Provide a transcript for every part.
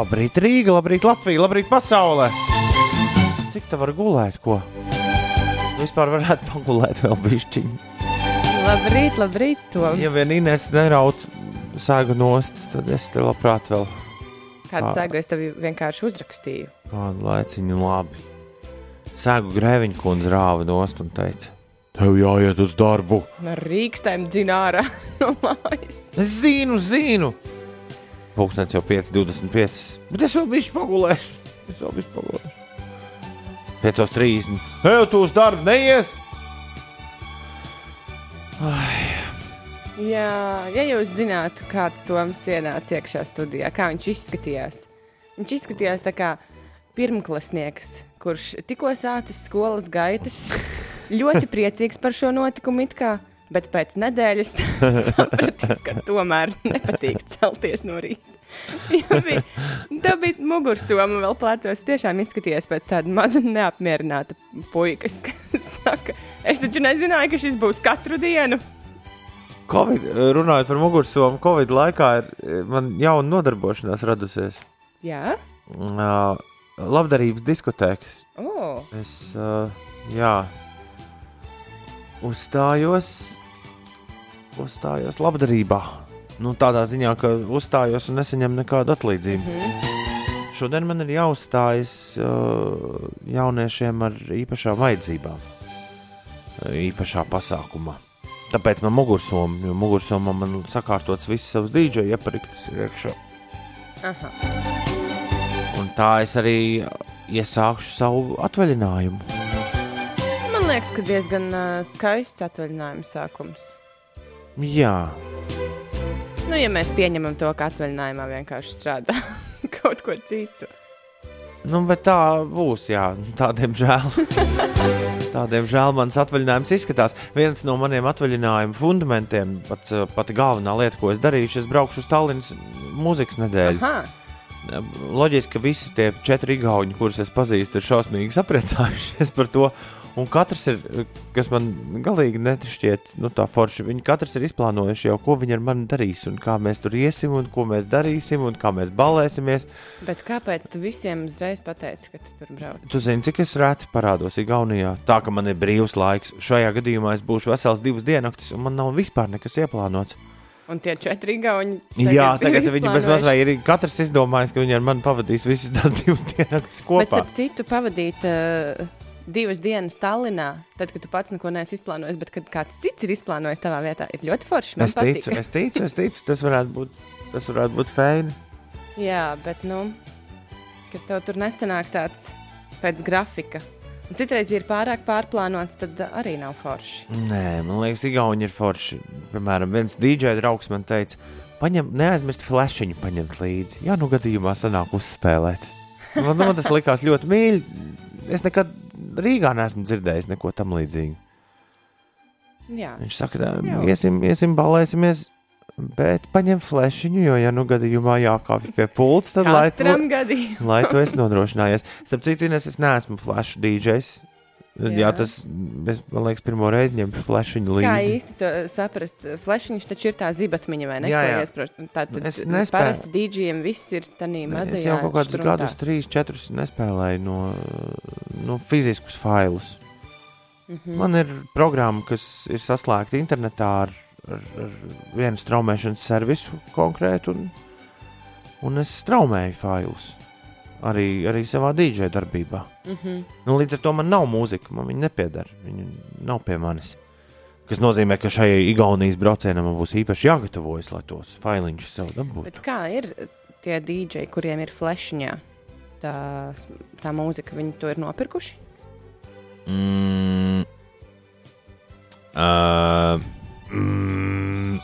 labrīt Rīga, labrīt Latvija, labrīt pasaulē. Cik tā var gulēt, ko? Vispār varētu pagulēt vēl bišķiņu. Labrīt, labrīt, Tom. Ja vien Inês neraut sēgu nost, tad es te labprāt vēl Kādu sēgu es tev vienkārši uzrakstīju? kādu laiciņu labi. Sēgu grēviņu kundze rāva nost un teica: Tev jāiet uz darbu! No rīkstēm dzināra no mājas. Es zinu, zinu! Pūkstens jau 5,25. Bet es vēl bišķi pagulēšu. Es vēl bišķi pagulēšu. 5,30. Ej, tu uz darbu neies! Jā, ja jūs zinātu, kāds Toms ienāca iekšā studijā, kā viņš izskatījās. Viņš izskatījās tā kā pirmklasnieks, kurš tikko sācis skolas gaitas, ļoti priecīgs par šo notikumu, it kā, bet pēc nedēļas sapratis, ka tomēr nepatīk celties no rīta. Jā, bija, tā bija mugursoma vēl plecos. Tiešām izskatījās pēc tāda maza neapmierināta puikas, kas saka, es taču nezināju, ka šis būs katru dienu. Covid, runājot par mugursomu, Covid laikā ir man jauna nodarbošanās radusies. Jā, Uh, labdarības diskotēkas. oh, Es uh, jā, uzstājos, uzstājos labdarībā. Nu, tādā ziņā, ka uzstājos un nesaņemu nekādu atlīdzību. Mm -hmm. Šodien man ir jāuzstājas uh, jauniešiem ar īpašām vajadzībām, uh, īpašā pasākumā. Tāpēc man mugursoma, jo mugursomā man sakārtots viss savs dīdžeja iepariktas ir iekšā. aha. Un tā es arī iesākšu savu atvaļinājumu. Man liekas, ka diezgan uh, skaists atvaļinājuma sākums. Jā, Nu, ja mēs pieņemam to, ka atvaļinājumā vienkārši strādā kaut ko citu. nu, bet tā būs, jā, tādiem žēl. Tādiem žēl mans atvaļinājums izskatās. Viens no maniem atvaļinājuma fundamentiem, pats, uh, pati galvenā lieta, ko es darīšu, es braukšu uz Tallinas mūzikas nedēļu. Aha, Loģiski, ka visi tie četri igauņi, kurus es pazīstu, ir šausmīgi sapriecājušies par to. Un katrs ir, kas man galīgi nešķiet, nu, tā forši. Viņi katrs ir izplānojuši jau, ko viņi ar mani darīs, un kā mēs tur iesim, un ko mēs darīsim, un kā mēs balēsimies. bet kāpēc tu visiem uzreiz pateici, ka tu tur brauc? Tu zini, cik es reti parādos Igaunijā. Tā kā man ir brīvs laiks. Šajā gadījumā es būšu vesels divas diennaktis, un man nav vispār nekas ieplānots. Un tie četri gauni. Jā, tagad viņi bez mazliet ir katrs izdomājis, ka viņi ar mani pavadīs visas tās divas Bet kopā. ar citu pavadīt uh, divas dienas Tallinā, tad, kad tu pats neko neesi izplānojis, bet kad kāds cits ir izplānojis tavā vietā, ir ļoti forši. Man Es patīk. ticu, es ticu, es ticu, tas varētu būt, tas varētu būt feini. Jā, bet nu, kad tev tur nesanāk tāds pēc grafika. Un citreiz, ja ir pārāk pārplānots, tad arī nav forši. Nē, man liekas, Igauni ir forši. Piemēram, viens DJ draugs man teica, paņem, neaizmirst flashiņu paņemt līdzi. Jā, nu gadījumā sanāk uzspēlēt. Man, man tas likās ļoti mīļi. Es nekad Rīgā neesmu dzirdējis neko tam līdzīgu. Jā, Viņš saka, tā, iesim, iesim, balēsimies. Bet paņem flashiņu, jo, ja nu gadījumā jākāpj pie pults, tad lai to, katram gadījumam. lai to esi nodrošinājies. Starp citu, Ines, es neesmu flash DJs. Jā, Jā. tas, es, man liekas, pirmo reizi ņemšu flashiņu Kā līdzi. īsti to saprast? Flashiņš taču ir tā zibatmiņa, vai ne? Jā, jā. iesprāst. Tā tad Es nespēju. parasti DJiem viss ir tādā mazā Es jau kaut kādus gadus, trīs, četrus nespēlēju no, no fiziskus failus. Mm -hmm. Man ir programma, kas ir saslēgta internetā ar, ar, ar vienu straumēšanas servisu konkrētu, un, un es straumēju failus arī, arī savā dīdžeja darbībā. Mm -hmm. Nu, līdz ar to man nav mūzika, man viņa nepiedara. Viņa nav pie manis. Tas nozīmē, ka šai Igaunijas braucienam būs īpaši jāgatavojas, lai tos failiņus sev dabūtu. Bet kā ir tie dīdžeji, kuriem ir flashiņā tā, tā mūzika, viņi to ir nopirkuši? Mm. Uh, mm.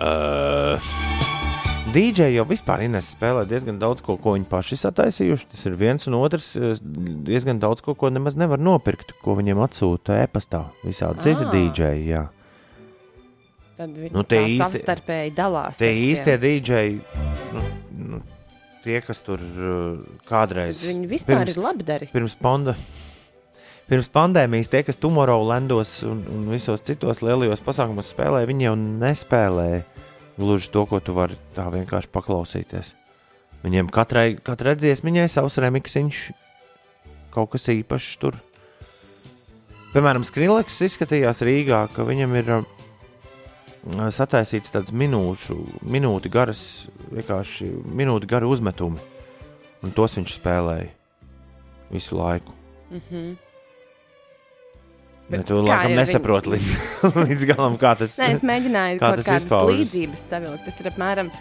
Uh. DJ jau vispār Ines spēlē diezgan daudz ko, ko viņi paši sataisījuši. Tas ir viens un otrs. eh, diezgan daudz ko, ko nemaz nevar nopirkt, ko viņiem atsūta e-pastā. Visādi citi Ah. Jā. Tad viņi Nu, īsti- savstarpēji dalās. Tie īstie DJ, nu, nu, tie, kas tur uh, kādreiz Viņi vispār pirms- ir labdari. pirms, panda, pirms pandēmijas, tie, kas Tomorrowlandos un, un visos citos lielajos pasākumos spēlēja, viņi jau nespēlēja gluži to, ko tu vari tā vienkārši paklausīties. Viņiem katrai, katrai dziesmiņai savs remiksiņš, kaut kas īpašs tur. Piemēram, Skrilleks izskatījās Rīgā, ka viņam ir uh, sataisīts tāds minūšu, minūti garas, vienkārši minūti gari uzmetumi. Un tos viņš spēlēja visu laiku. Mm -hmm. Bet tu laikam nesaproti līdz, līdz galam, kā tas ir. Es mēģināju kā kaut kādas izpaužas. līdzības savilkt. Tas ir apmēram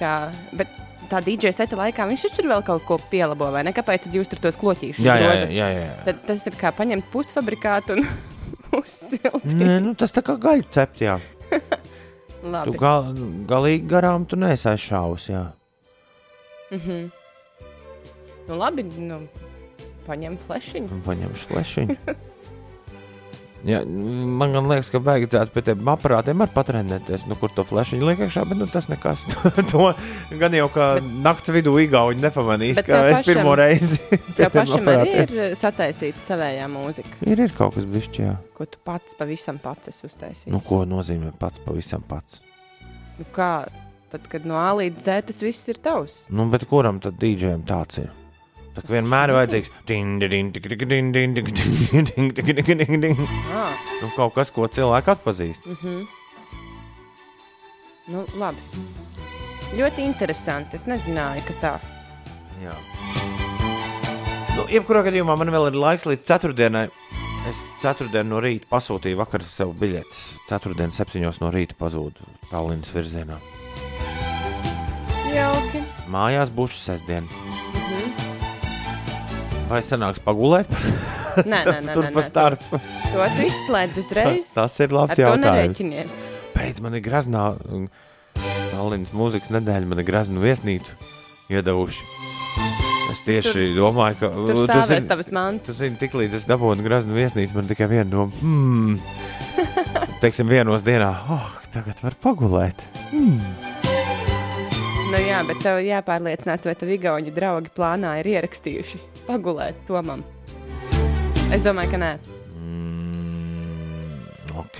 kā. Bet tā DJ seta laikā viņš tur vēl kaut ko pielabo, vai ne? Kāpēc jūs tur tos kloķīšus jā, jā, jā, jā, jā. Tad tas ir kā paņemt pusfabrikātu un uzsilti. Nē, nu tas tā kā gaļu cept, jā. tu gal, galīgi garām tu nesai šaus, jā. Mhm. Mm nu labi, nu paņem flešiņu. Paņem flešiņu. Ja, man liekas, ka vajadzētu pie tiem aparātiem arī patrenēties, nu, kur to flešiņu liek iekšā, bet nu, tas nekas. to gan jau kā bet, naktas vidū Igauni nepamanīs, ka es pirmo reizi. Tev pašam arī ir sataisīta savējā mūzika. Ir, ir kaut kas bišķi, jā. Ko tu pats pavisam pats esi uztaisījis. Nu, ko nozīmē pats pavisam pats? Nu, kā? Tad, kad no A līdz Z tas viss ir tavs. Nu, bet kuram tad dīdžiem tāds ir? Tā vienmēr ir vajadzīgs. Nu, kaut kas, ko cilvēki atpazīst. Mm -hmm. Nu, labi. Ļoti interesanti. Es nezināju, ka tā. Jā. Nu, jebkurā gadījumā man vēl ir laiks līdz ceturtdienai. Es ceturtdienu no rīta pasūtīju vakar sev biļetes. Ceturtdien, septiņos no rīta pazūdu Tallinas virzienā. Jauki. Mājās būšu sestdien. Vai sanāks pagulēt? Nē, nē, nē, tur pa starpu. To tu izslēdz uzreiz. Tas ir labs jautājums. Pēc man ir graznā Tallinas mūzikas nedēļa, man ir graznu viesnīcu iedavuši. Es tieši tur, domāju, ka tur stāvēs tavas mantas. Tas ir tik līdz es dabūnu graznu viesnīcu, man tikai viena doma. Hmm. Teiksim, vienos dienā, oh, tagad var pagulēt. Hmm. Nu jā, bet tev jāpārliecinās, vai tavi igauņu draugi plānā ir ierakstījuši pagulēt Tomam? Es domāju, ka nē. Mm, ok.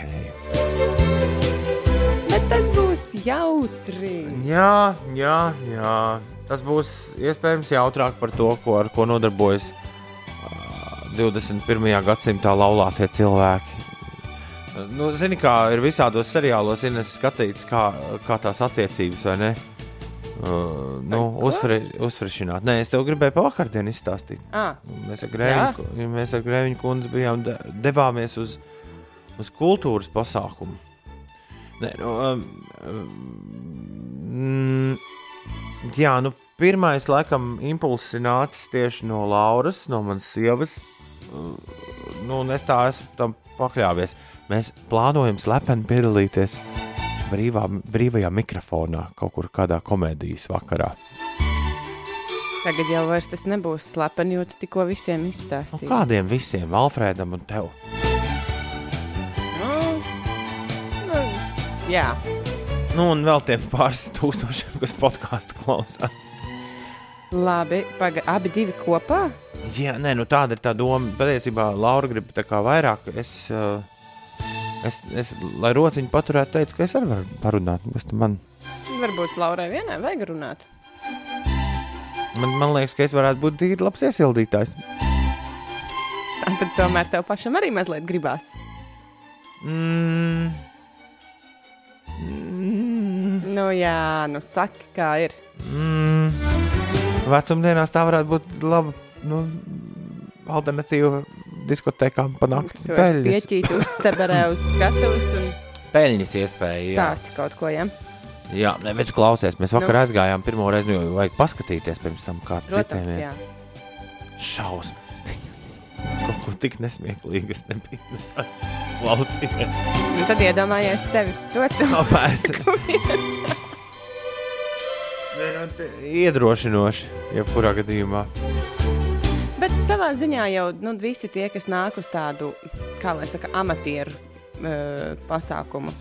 Bet tas būs jautri. Jā, jā, jā. Tas būs iespējams jautrāk par to, ko, ar ko nodarbojas uh, 21. gadsimtā laulātie cilvēki. Nu, zini, kā ir visādos seriālos, ir skatīts, kā, kā tās attiecības, vai ne? Uh, nu, uzfre, uzfrešināt. Nē, es tev gribēju pa vakardienu izstāstīt. À. Mēs ar Grēviņu, mēs ar Grēviņu kundzi bijām de, devāmies uz, uz kultūras pasākumu. Nē, nu, um, um, jā, nu, pirmais, laikam, impulss nācis tieši no Lauras, no manas sievas. Nu, es tā esmu tam pakļāvies. Mēs plānojam slepeni piedalīties brīvā, brīvajā mikrofonā kaut kur kādā komēdijas vakarā. Tagad jau tas nebūs slepeni, jo tu tikko visiem izstāstīji. Nu, kādiem visiem? Alfrēdam un tev? Nu, nu, jā. Nu, un vēl tiem pāris tūkstošiem, kas podkāstu klausās. Labi, paga, abi divi kopā? Jā, nē, nu tāda ir tā doma. Patiesībā Laura grib tā kā vairāk. Es, uh, Es, es, lai rociņu paturētu, teicu, ka es arī varu parunāt. Man... Varbūt Laurai vienai vajag runāt. Man, man liekas, ka es varētu būt tīri labs iesildītājs. Tā, tad tomēr tev pašam arī mazliet gribās. Mm. Mm. Nu, jā, nu saki, kā ir. Mm. Vecumdienās tā varētu būt laba nu, alternatīva diskotekām pa nakti. Tur pieķīt uzsteberē uz skatuves un peļņas iespēja. Stāsti kaut ko, ja? Jā, ne, bet klausies, mēs vakar nu. aizgājām pirmo reizi, nu, vajag paskatīties pirms tam, kā Protams, citiem ir. Jā. Šausmas. Kaut ko tik nesmieklīgu es nebiju klausījies. Nu, tad iedomājies sevi to cilvēku. Nu, iedrošinoši, jebkurā gadījumā. Bet savā ziņā jau nu, visi tie, kas nāk uz tādu, kā lai saka, amatieru uh, pasākumu.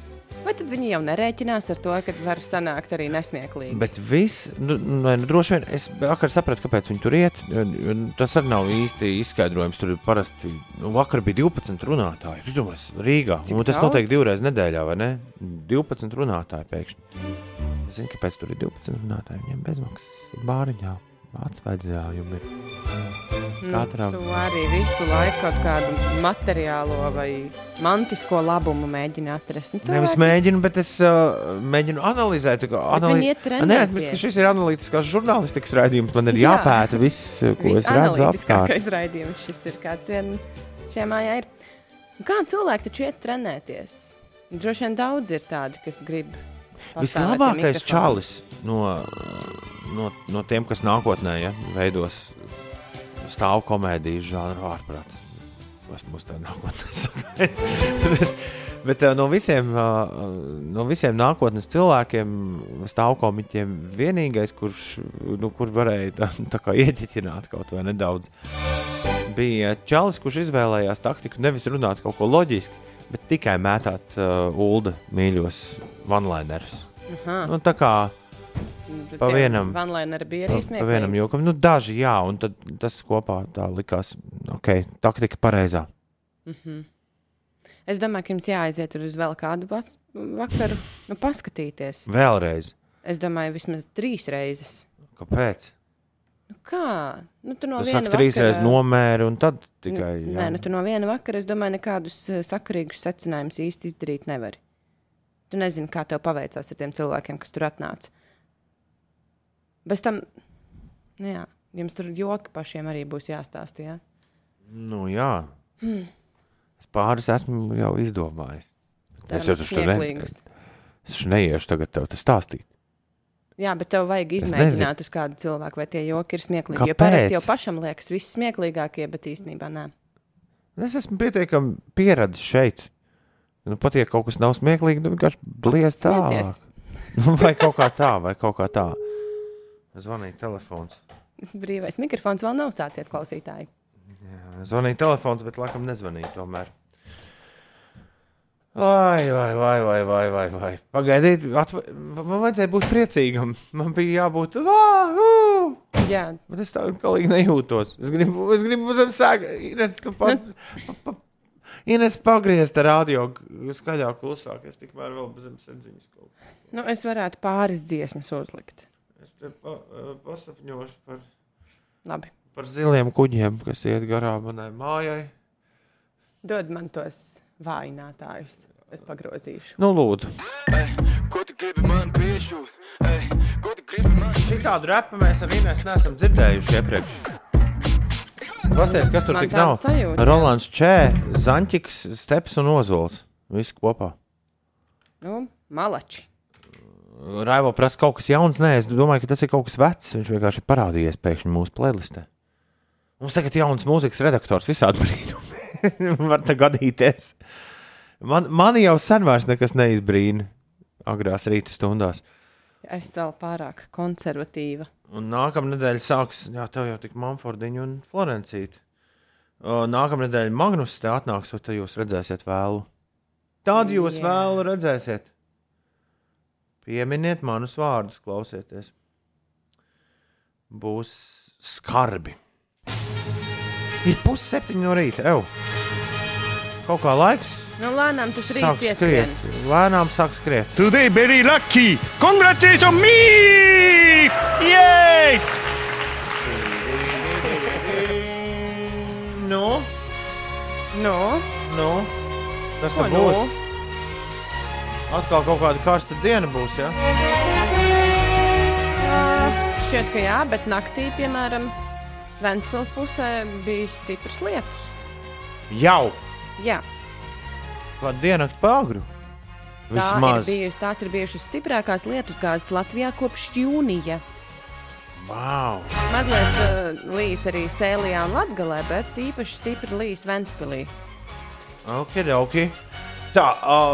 Vai tad viņi jau nerēķinās ar to, ka var sanākt arī nesmieklīgi? Bet viss, nu, nu, nu droši vien, es vakar sapratu, kāpēc viņi tur iet. Tas arī nav īsti izskaidrojums. Tur parasti, nu, vakar bija 12 runātāji. Es domāju, Rīgā. Cik un tas daudz? notiek divreiz nedēļā, vai ne? 12 runātāji pēkšņi. Es zinu, kāpēc tur ir 12 runātāji. Viņiem bezmaksas bāriņā atsvaidzējumi ir. Nu, Katram. tu arī visu laiku kaut kādu materiālo vai mantisko labumu mēģini atrast. Nu, Nevis mēģinu, bet es uh, mēģinu analizēt. Anali... viņi iet trenēties. Neaizmirst, ka šis ir analītiskās žurnālistikas raidījums. Man ir Jā. jāpēta viss, ko es redzu apkārt. Visanalītiskākais raidījums šis ir kāds vien šajā mājā ir. Kā cilvēki taču iet trenēties? Droši vien daudz ir tādi, kas grib. Vislabākais čalis no, no, no tiem, kas nākotnē ja, veidos stāvu komēdijas žanru ārprāt. Tas būs tā nākotnē. bet, bet eh, no visiem, eh, no visiem nākotnes cilvēkiem, stāvkomiķiem, vienīgais, kurš nu, kur varēja tā, tā kā ieķitināt kaut vai nedaudz, bija čalis, kurš izvēlējās taktiku nevis runāt kaut ko loģisku, bet tikai mētāt uh, ULDA mīļos vanlainerus. Aha, Nu, tā kā tad pa vienam- bija pa, arī pa vienam smieklīgi. jokam, nu, daži jā, un tas kopā tā likās, ok, taktika pareizā. Mhm. Es domāju, ka jums jāaiziet uz vēl kādu vakaru, nu, paskatīties. Vēlreiz. Es domāju, vismaz trīs reizes. Kāpēc? Nu, kā? Nu, tu no Tas viena saka, trīs vakara- reizes nomēri, un tad tikai. Nu, jā. Nē, nu, tu no viena vakara, es domāju, nekādus eh, sakarīgus secinājumus īsti izdarīt nevari. Tu nezini, kā tev paveicās ar tiem cilvēkiem, kas tur atnāca. Bez tam, nu, jā, jums tur joki pašiem arī būs jāstāsta. Jā? Nu, jā. Hmm. Es pāris esmu jau izdomājis. Cerams, jau taču ne- smieklīgus. Es taču neiešu tagad tev tas stāstīt. Jā, bet tev vajag Es izmēģināt uz kādu cilvēku, vai tie joki ir smieklīgi. Jo Kāpēc? parasti jau pašam liekas, viss smieklīgākie, bet īstenībā nē. Es esmu pietiekami pieradis šeit. Nu, pat ja kaut kas nav smieklīgi, tad vienkārši bliez tā. Nu, vai kaut kā tā, vai kaut kā tā. Zvanīja telefons. Brīvais mikrofons vēl nav sācies klausītāji. Zvanīja telefons, bet laikam nezvanīja tomēr. Vai, vai, vai, vai, vai, vai, vai. Pagaidiet, atva... man vajadzēja būt priecīgam. Man bija jābūt. Vā! Jā, Bet es tādu galīgi nejūtos. Es gribu, es gribu zem sēga. Ines, ka pa, pa, pa, Ines pagriezt ar radio skaļāk, klusāk. Es tikmēr vēl bez zemes sēdziņas kaut ko. nu, es varētu pāris dziesmas uzlikt. Es te pa, eh, pasapņošu par, Labi, par ziliem kuģiem, kas iet garām manai mājai. dod man tos vājinātājus. Es pagrozīšu. Nu, lūdzu. Ko tu gribi man piešūt? Ej, Ko tu gribi man Šitādu repu mēs ar Ines neesam dzirdējuši iepriekš. Pasties, kas tur Man tik nav? sajūta. Rolands Čē, Zaņķis, Steps un Ozols. Visi kopā. Nu, malači. Raivo prasa kaut kas jauns. Nē, es domāju, ka tas ir kaut kas vecs. Viņš vienkārši ir parādījies pēkšņi mūsu playlistē. Mums tagad ir jauns mūzikas redaktors, visādi brīnumi. Var tā gadīties. Man, mani jau sen vairs nekas neizbrīna agrās rīta stundās. Es vēl pārāk konservatīva. Un nākamā nedēļa sāks, jā, tev jau tik Manfordiņa un Florencīta. Nākamā nedēļa Magnus te atnāks, vai te jūs redzēsiet vēlu? Tad jūs Jā. vēlu redzēsiet. Pieminiet manus vārdus, klausieties. Būs skarbi. Ir pusseptiņi no rīta, evo. Kaut kā laiks Nu, lēnām tas rīts skriet. ieskrienas. Lēnām sāk skriet. Today very lucky! Congratulations me! Yay! Nu, Nu, nu, kas ko tad nu? būs? Atkal kaut kāda karsta diena būs, ja? Ā, Šķiet, ka jā, bet naktī, piemēram, Ventspils pusē bija stiprs lietus. Jau Jā, dienu pagru. tā Vismaz. ir bijusi, tās ir bijušas stiprākās lietusgāzes Latvijā kopš jūnija. Wow. Mazliet uh, līs arī Sēlijā un Latgalē, bet īpaši stipri līs Ventspilī. Ok, ok. Tā,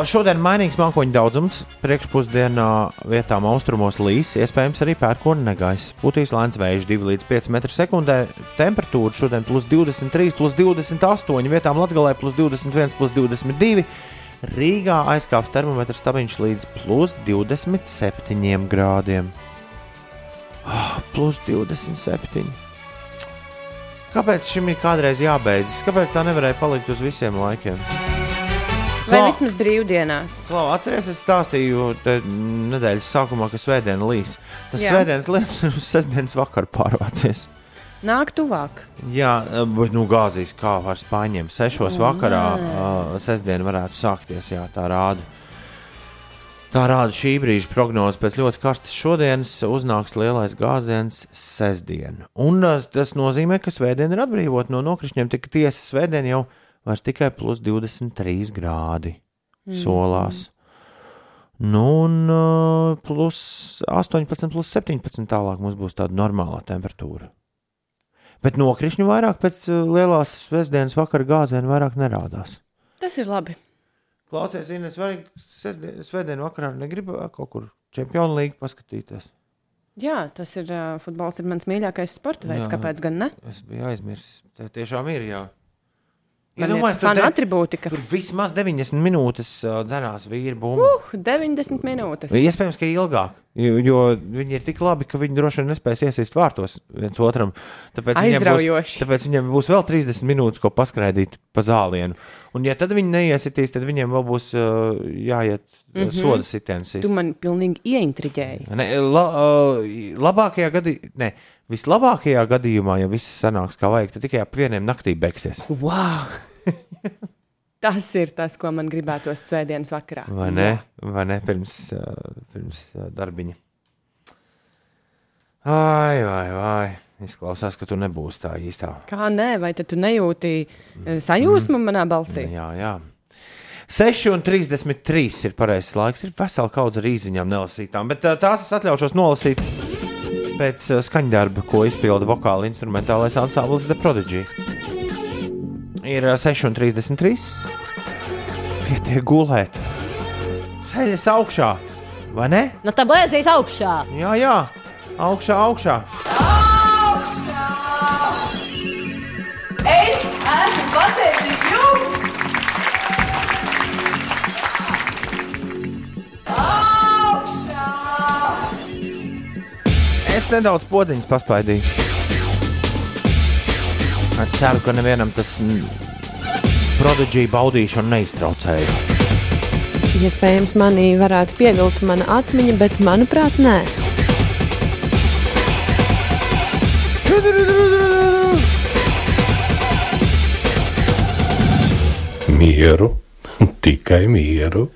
šodien mainīgs mākoņu daudzums. Priekšpusdienā vietām austrumos līs, iespējams arī pērkona negaiss. Putīs lēns vējš 2 līdz 5 m2. Temperatūra šodien plus 23, plus 28, vietām Latvijā plus 21, plus 22. Rīgā aizkāps termometrs stabiņš līdz plus 27 grādiem. Oh, plus 27. Kāpēc šim ir kādreiz jābeidzas? Kāpēc tā nevarēja palikt uz visiem laikiem? Vai Klau- vismaz brīvdienās? Klau, atceries, es stāstīju te nedēļas sākumā, ka svētdiena līs. Tas Jā. svētdienas lietus ir uz sestdienas vakaru pārvācies. Nāk tuvāk. Jā, bet nu gāzīs kā ar spāņiem. Sešos vakarā uh, sestdiena varētu sākties, jā, tā rāda. Tā rāda šī brīža prognoze. Pēc ļoti karstas šodienas uznāks lielais gāziens sestdien. Un uh, tas nozīmē, ka svētdiena ir atbrīvota no nokrišņiem. Tik tiesa svētdien jau vairs tikai plus 23 grādi solās. Nu, un uh, plus 18, plus 17 tālāk mums būs tāda normālā temperatūra. Bet nokrišņu vairāk pēc uh, lielās svētdienas vakara gāziena vairāk nerādās. Tas ir labi. Klausies, Ines, vai svētdienu vakarā negribu kaut kur čempionu līgu paskatīties? Jā, tas ir uh, futbols, ir mans mīļākais sporta veids. Jā. Kāpēc gan ne? Es biju aizmirsis. Tā tiešām ir jā. Iedomājieties, ir tur, fanu te- atribūtika. tur vismaz 90 minūtes uh, dzerās vīri bumbu. Uh, 90 minūtes. Iespējams, ka ilgāk, jo, viņi ir tik labi, ka viņi droši vien nespēs iesist vārtos viens otram. Tāpēc viņiem, būs, tāpēc viņiem būs vēl 30 minūtes, ko paskraidīt pa zālienu. Un, ja tad viņi neiesitīs, tad viņiem vēl būs uh, jāiet mm -hmm. soda sitiens. Tu man pilnīgi ieintriģēji. Ne, la, uh, labākajā gadījumā, ne, vislabākajā gadījumā, ja viss sanāks kā vajag, tad tikai ap vieniem naktī beigsies. Wow! tas ir tas, ko man gribētos svētdienas vakarā. Vai ne? Vai ne? Pirms, uh, pirms uh, darbiņa. Ai, vai, vai. Izklausās, ka tu nebūsi tā īstā. Kā nē, vai tad tu nejūti eh, sajūsmu manā balsī? Jā, jā. 6,33 ir pareizais laiks. Ir vesela kaudze ar īsiņām nelasītām, bet tās es atļaušos nolasīt pēc skaņdarba, ko izpilda vokāla instrumentālais ansamblis The Prodigy. Ir uh, 6,33. Pietiek gulēt. Ceļas augšā, vai ne? Nu, tā blēzīs augšā. Jā, jā, augšā, augšā. Es esmu pateicīga jums! Augšā! Es nedaudz podziņas paspaidīju. Es ceru, ka nevienam tas prodigija baudīšanu neiztraucēja. Iespējams, manī varētu pievilkt mana atmiņa, bet manuprāt, nē. Mieru, tikai mieru.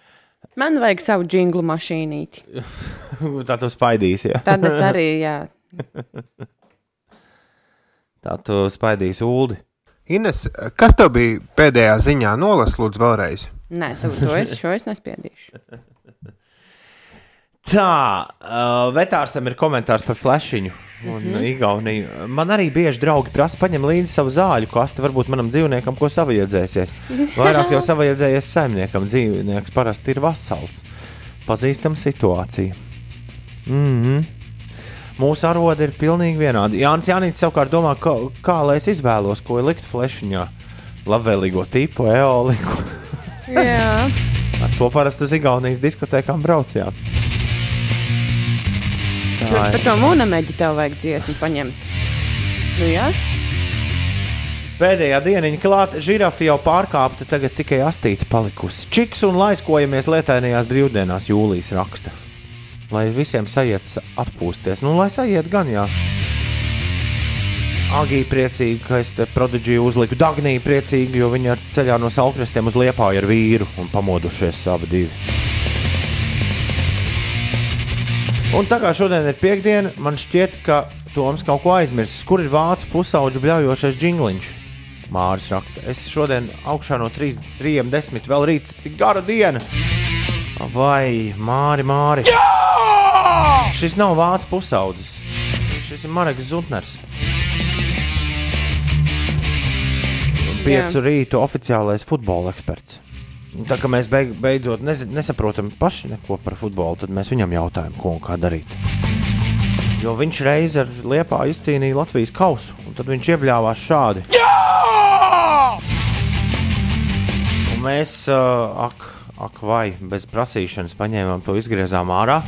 Man vajag savu jinglu mašīnīti. Tā tu spaidīsi, ja? Tad es arī, jā. Tā tu spaidīsi ūdeni. Ines, kas tev bija pēdējā ziņā? Nolas, lūdzu, vēlreiz. Nē, to, to es, šo es nespiedīšu. Tā, uh, vetārstam ir komentārs par flashiņu. Un mm -hmm. Igauniju. Man arī bieži draugi prasa, paņem līdzi savu zāļu kastu, varbūt manam dzīvniekam, ko savaiedzēsies. Vairāk jau savaiedzējies saimniekam, dzīvnieks parasti ir vasals. Pazīstam situāciju. Mm -hmm. Mūsu arodi ir pilnīgi vienādi. Jānis Janīts savukārt domā, kā, kā lai es izvēlos, ko likt flashiņā. Labvēlīgo tipu, eoliku. Jā, Ar to parasti uz Igaunijas diskotēkām braucām. tur par to mūnameģi tev vajag dziesmu paņemt. Nu jā, Pēdējā diena klāta, žirafa jau pārkāpta, tagad tikai astīta palikusi. Čiks un laiskojamies lietainajās brīvdienās, jūlijas raksta. Lai visiem sajiet sa- atpūsties. Nu, lai sajiet gan, jā. Agija priecīga, ka es te prodigiju uzliku Dagniju priecīgu, jo viņa ir ceļā no saukrastiem uz liepāju ar vīru un pamodušies abi divi. Un tā kā šodien ir piekdiena, man šķiet, ka Toms kaut ko aizmirsis. Kur ir vācu pusauģu bļaujošais jingliņš? Māris raksta, es šodien augšā no 3.10. vēl rīt, tik gara diena. Vai Māri, Māri? Jā! Šis nav vācu pusaudzis. Šis ir Marks Zutners. Piecu rītu oficiālais futbola eksperts. Un Tā kā mēs beig, beidzot nesaprotam paši neko par futbolu, tad mēs viņam jautājām, ko un kā darīt. Jo viņš reiz ar liepā izcīnīja Latvijas kausu, un tad viņš iebļāvās šādi. Un mēs, uh, ak, ak, vai bez prasīšanas paņēmām to, izgriezām ārā,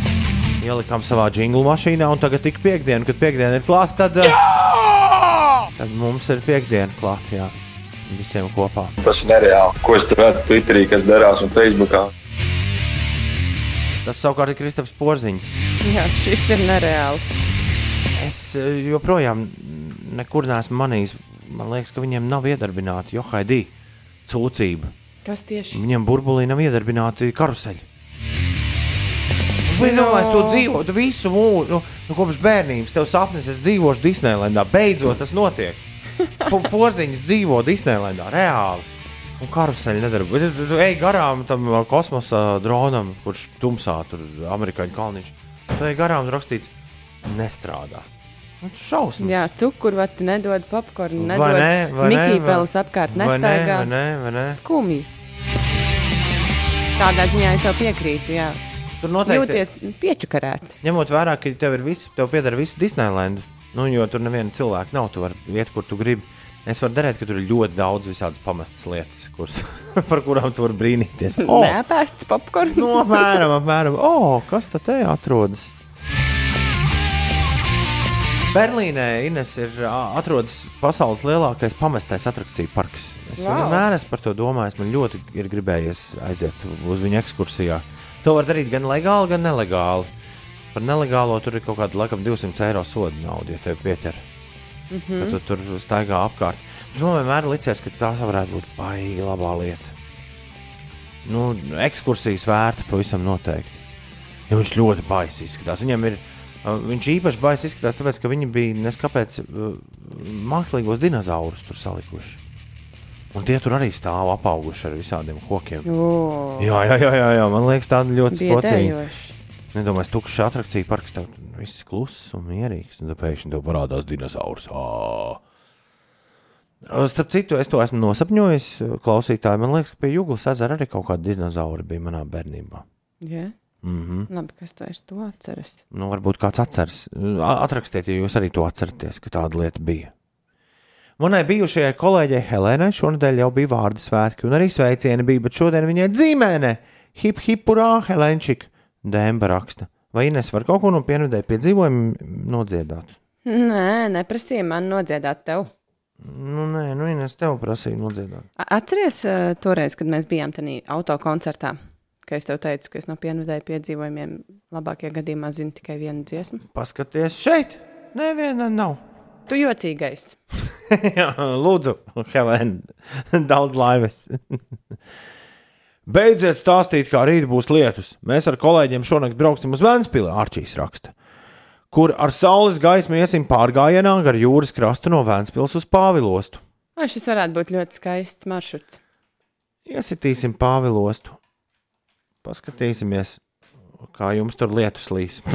ielikām savā jinglu mašīnā, un tagad tik piekdiena, kad piekdiena ir klāta, tad, uh, tad mums ir piekdiena klāta. Jā. visiem kopā. Tas ir nereāli. Ko es tur redzu Twitterī, kas darās un Facebookā? Tas savukārt ir Kristaps Porziņš. Jā, šis ir nereāli. Es eh, joprojām nekur neesmu manījis. Man liekas, ka viņiem nav iedarbināta Johaidī cūcība. Kas tieši? Viņiem burbulī nav iedarbināti karuseļi. Viņa domā, es to dzīvoju visu mūžu, nu, nu, kopš bērnības. Tev sapnis, es dzīvošu Disneylandā. Beidzot, tas notiek. Porziņš dzīvo Disneylandā, reāli. Un karuseļi nedarbojas. Tu ej garām tam uh, kosmosa dronam, kurš tumsā tur amerikāņu kalniņš. Tu ej garām, rakstīts, nestrādā. Nu, šausmas. Jā, cukurvati nedod popkornu, nedod ne, vai ne, apkārt nestaigā. vai ne, vai ne? Skumji. Tādā ziņā es tev piekrītu, jā. Tur noteikti Jūties piečakarēts. Ņemot vērā, ka tev ir viss, tev pieder viss Disneyland, nu, jo tur neviena cilvēka nav, tu vari iet, kur tu gribi. Es varu darīt, ka tur ir ļoti daudz visādas pamestas lietas, kuras, par kurām tu vari brīnīties. Oh. Nē, popkorns. nu, apmēram, apmēram. O, kas tad te atrodas? Berlīnē Ines ir atrodas pasaules lielākais pamestais attrakciju parks. Es Vau. vienmēr esmu par to domājis. Man ļoti ir gribējies aiziet uz viņa ekskursijā. To var darīt gan legāli, gan nelegāli. Par nelegālo tur ir kaut kāda laikam 200 eiro soda nauda, ja tev pieķer. Mm Mhm. -hmm. Tu tur staigā apkārt. Man vienmēr licies, ka tā varētu būt baigi labā lieta. Nu, ekskursijas vērta pavisam noteikti. Jo viņš ļoti baisi izskatās. Viņam ir, uh, viņš īpaši baisi izskatās, tāpēc, ka viņi bija neskapēc uh, mākslīgos dinozaurus tur salikuši. Un tie tur arī stāv apauguši ar visādiem kokiem. O, Jā, jā, jā, jā, jā. man liekas, tāda ļoti biedējoši. Nedomāju, tukšs attrakcija parks, tev viss kluss un mierīgs. Un tad pēkšņi tev parādās dinozaurs. Ā. Starp citu, es to esmu nosapņojis, klausītāji. Man liekas, ka pie Jūglas ezera arī kaut kāda dinozaura bija manā bērnībā. Jā, Mm -hmm. labi, kas to es to atceros. nu, varbūt kāds atceras. Atrakstiet, ja jūs arī to atceraties, ka tāda lieta bija. Manai bijušajai kolēģei Helēnai šonadēļ jau bija vārdu svētki, un arī sveicieni bija, bet šodien viņai dzīmēnē hip hip urā Helēnčik, Dēmba raksta. Vai Ines var kaut ko no pienvedēja piedzīvojumu nodziedāt? Nē, neprasīja man nodziedāt tev. Nu, nē, nu, Ines tev prasīja nodziedāt. Atceries uh, toreiz, kad mēs bijām tajā autokoncertā, ka es tev teicu, ka es no pienvedēju piedzīvojumiem labākajā gadījumā zinu tikai vienu dziesmu. Paskaties šeit! Neviena nav. Tu jocīgais. Jā, lūdzu, Helēna, daudz laimes. Beidziet stāstīt, kā rīt būs lietus. Mēs ar kolēģiem šonakt brauksim uz Vēnspili, Arčīs raksta, kur ar saules gaismu iesim pārgājienā gar jūras krastu no Vēnspils uz Pāvilostu. Vai šis varētu būt ļoti skaists maršruts? Iesitīsim Pāvilostu. Paskatīsimies, kā jums tur lietus līs.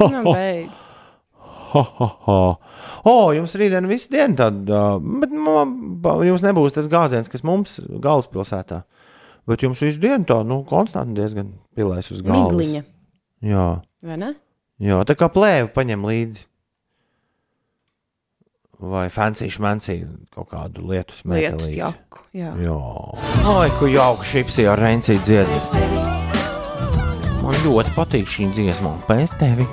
Nu, beidz. Ha, ha, ha. O, jums rītdien visu dienu tāda, bet man, jums nebūs tas gāziens, kas mums galvaspilsētā. Bet jums visu dienu tā, nu, konstanti diezgan pilēs uz galvas. Migliņa, Jā, vai ne? jā, tā kā plēvi paņem līdzi. Vai fancy šmansī kaut kādu lietu smēķi. Jā. Jā, ai, ko jauka šipsī ar Reinsī dziedi. Man ļoti patīk šī dziesma, un pēc tevi.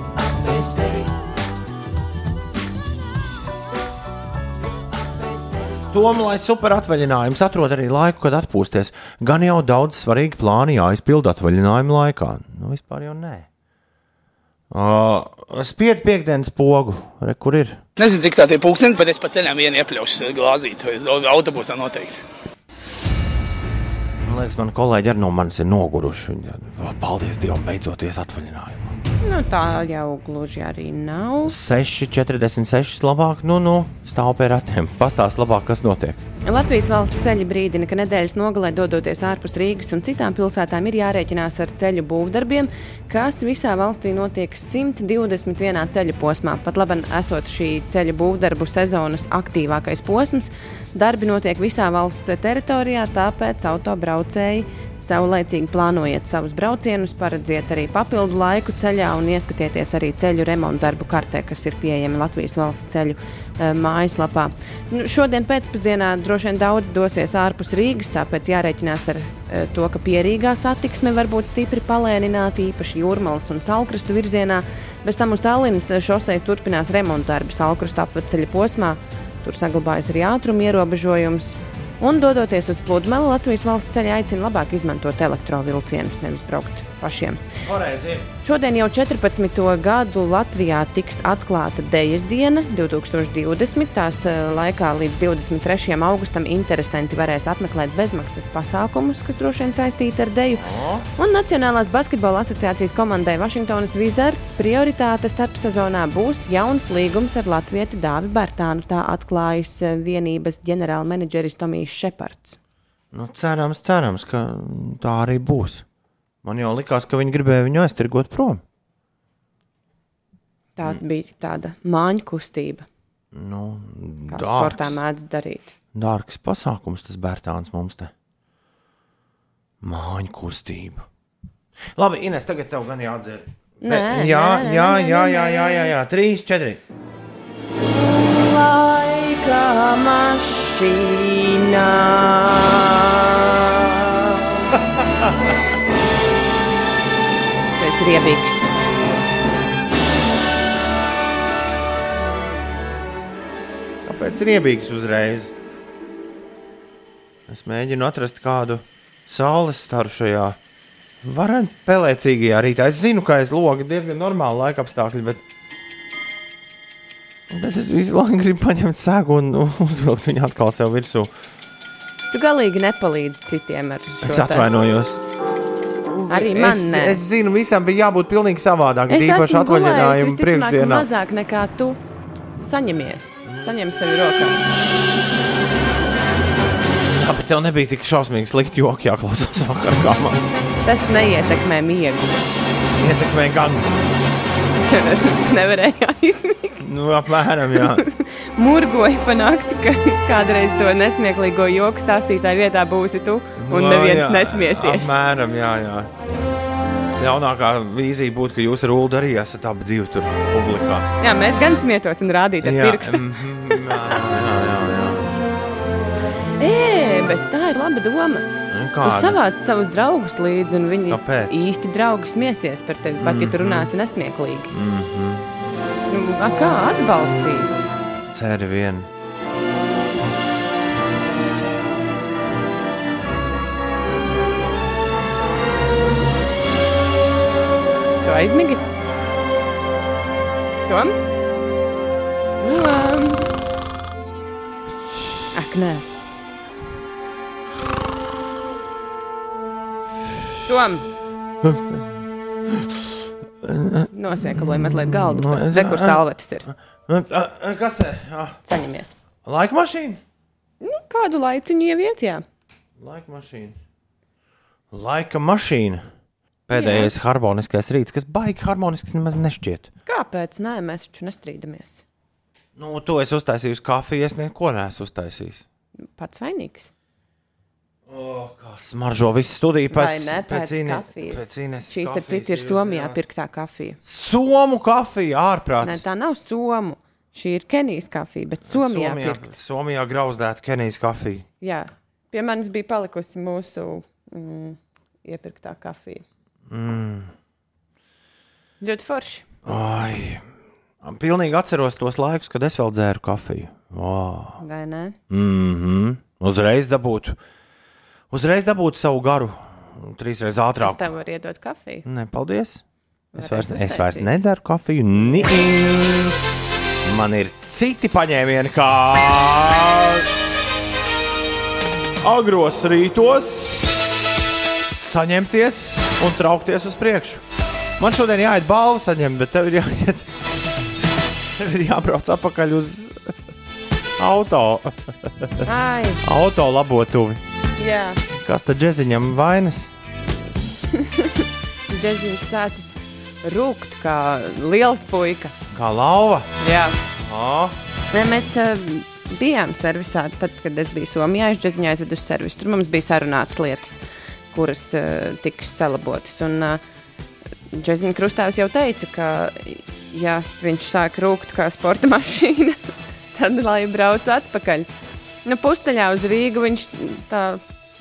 Tomēr, lai super atvaļinājums atrod arī laiku, kad atpūsties, gan jau daudz svarīgi plāni jāizpild atvaļinājuma laikā. Nu, vispār jau nē. Uh, Spiedu piekdienas pogu, Re, kur ir? Nezinu, cik tā ir pūkstens, bet es pa ceļam vienu iepļaušu glāzīt, vai autobusā noteikti. Man liekas, man kolēģi arī no manis ir noguruši. Viņi, "O, paldies Dievam, beidzoties atvaļinājumā. Nu, tā jau gluži arī nav. 6,46 labāk, nu, nu stāv pie ratiem. Pastāst labāk, kas notiek. Latvijas valsts ceļi brīdina, ka nedēļas nogalē dodoties ārpus Rīgas un citām pilsētām ir jārēķinās ar ceļu būvdarbiem, kas visā valstī notiek 121 ceļu posmā. Pat labi, esot šī ceļu būvdarbu sezonas aktīvākais posms, darbi notiek visā valsts teritorijā, tāpēc autobraucēji saulēcīgi plānojiet savus braucienus, paredziet arī papildu laiku ceļā un ieskatieties arī ceļu remontu darbu kartē, kas ir pieejami Latvijas valsts ceļu mājaslapā. Nu, šodien pēcpusdienā droši vien daudz dosies ārpus Rīgas, tāpēc jārēķinās ar eh, to, ka pierīgā satiksme var būt stipri palēnināta, īpaši jūrmālas un salkrastu virzienā. Bez tam uz Tallinas šoseis turpinās remonta darbi salkrastu apceļa posmā. Tur saglabājas arī ātruma ierobežojums. Un, dodoties uz pludmali, Latvijas valsts ceļā aicina labāk izmantot elektrovielcienus, nevis braukt pašiem. Pareizi. Šodien jau 14. gadu Latvijā tiks atklāta Dejas diena 2020. Tās eh, laikā līdz 23. augustam interesanti varēs apmeklēt bezmaksas pasākumus, kas droši vien saistīti ar deju. Un Nacionālās basketbola asociācijas komandai Vašingtonas Wizards prioritāte starpsezonā būs jauns līgums ar Latvieti Dāvi Bērtānu. Tā atklājas eh, vienības ģenerālmenedžeris Tomijs Šepards. Nu, cerams, cerams, ka tā arī būs. Man jau likās, ka viņi gribēja viņu aiztirgot prom. Tā bija tāda māņu kustība, Nu, kā sportā dārgs, mēdz darīt. dārgs pasākums tas Bērtāns mums te. Māņu kustība. Labi, Ines, tagad tev gan jādzer. Nē, jā, nē, nē, jā, nē, jā, nē, jā, jā, jā, jā, trīs, četri. Laika mašīnā. Ir riebīgs. Kāpēc riebīgs uzreiz? Es mēģinu atrast kādu saules staru šajā varētu pelēcīgajā rītā. Es zinu, ka aiz loga diezgan normāli laika apstākļi, bet, bet es visu laiku gribu paņemt sēgu un uzvilkt viņu atkal sev virsū. Tu galīgi nepalīdzi citiem ar šo Es te- atvainojos. Arī man es, nē. es zinu, visam bija jābūt pilnīgi savādāk. Es Īpaši atvaļinājumu priekšdienā. mazāk nekā tu saņemies. Saņem sevi rokā. Jā, bet tev nebija tik šausmīgi slikti joki jāklausās vakar, kā man Tas neietekmē miegu. ietekmē gan. Nevarēja aizmigt. Nu, apmēram, jā. Murgoja panākt, ka kādreiz to nesmieklīgo joku stāstītāju vietā būsi tu, un Nu, neviens jā, nesmiesies. Apmēram, jā, jā. Ļaunākā vīzija būtu, ka jūs ar Ulu arī esat abi divi tur publikā. Jā, mēs gan smietos un rādītu ar Jā, pirkstu. mhm, jā, jā, jā, jā. Ē, bet tā ir laba doma. Nu, Tu kāda? savāc savus draugus līdzi, un viņi Kāpēc? īsti draugi smiesies par tevi, pat ja tu runāsi nesmieklīgi. Mhm. Nu, a, kā atbalstīt? Ceri vien. Tu aizmigi? Tom? Tom? Ak, nē. Tom! Nosēkaloja mazliet galdu. No, es- Re, kur salvetes ir. Nu, Kas te? Saņemies. Laika mašīna? Nu, kādu laiciņu ieviet, jā. Laika mašīna. Laika mašīna. Pēdējais harmoniskais rīts, kas baigi harmonisks nemaz nešķiet. Kāpēc? Nē, mēs taču nestrīdamies. Nu, to es uztaisīju kafiju, es neko neesmu uztaisījis. Pats vainīgs. Oh, kā smaržo visu studiju pēc, ne? Pēc, Ine- kafijas. Pēc Ines Šīs, starp citu, ir Somijā jā. pirktā kafija. Somu kafija, Nē, ārprāts. tā nav Somu. Šī ir Kenijas kafija, bet Somijā, Somijā. pirkt. Somijā grauzdēta Kenijas kafija. Jā, pie manis bija palikusi mūsu mm, iepirktā kafija. Mm. Ļoti forši. Ai, pilnīgi atceros tos laikus, kad es vēl dzēru kafiju. Oh. Vai ne? Mm -hmm. Uzreiz dabūtu, uzreiz dabūtu savu garu, trīsreiz Es ātrāk. tev varu iedot kafiju. Nē, paldies. Es vairs, es vairs nedzeru kafiju. Nī. Man ir citi paņēmieni, kā agros rītos saņemties un traukties uz priekšu. Man šodien jāiet balvu saņemt, bet tev ir jāiet. Tev ir jābrauc atpakaļ uz auto, auto labotuvi. Jā, Kas tad džeziņam vainas? džeksiņš sācis rūkt kā liels puika. Kā lauva? Jā. Oh. Nē, mēs uh, bijām servisā, tad, kad es biju Somijā. Es džeksiņā aizvedu uz servisu. Tur mums bija sarunātas lietas, kuras uh, tiks salabotas. Un uh, Džeksiņa Krustāvs jau teica, ka, ja viņš sāk rūkt kā sporta mašīna, tad lai brauc atpakaļ. Nu, pusceļā uz Rīgu viņš tā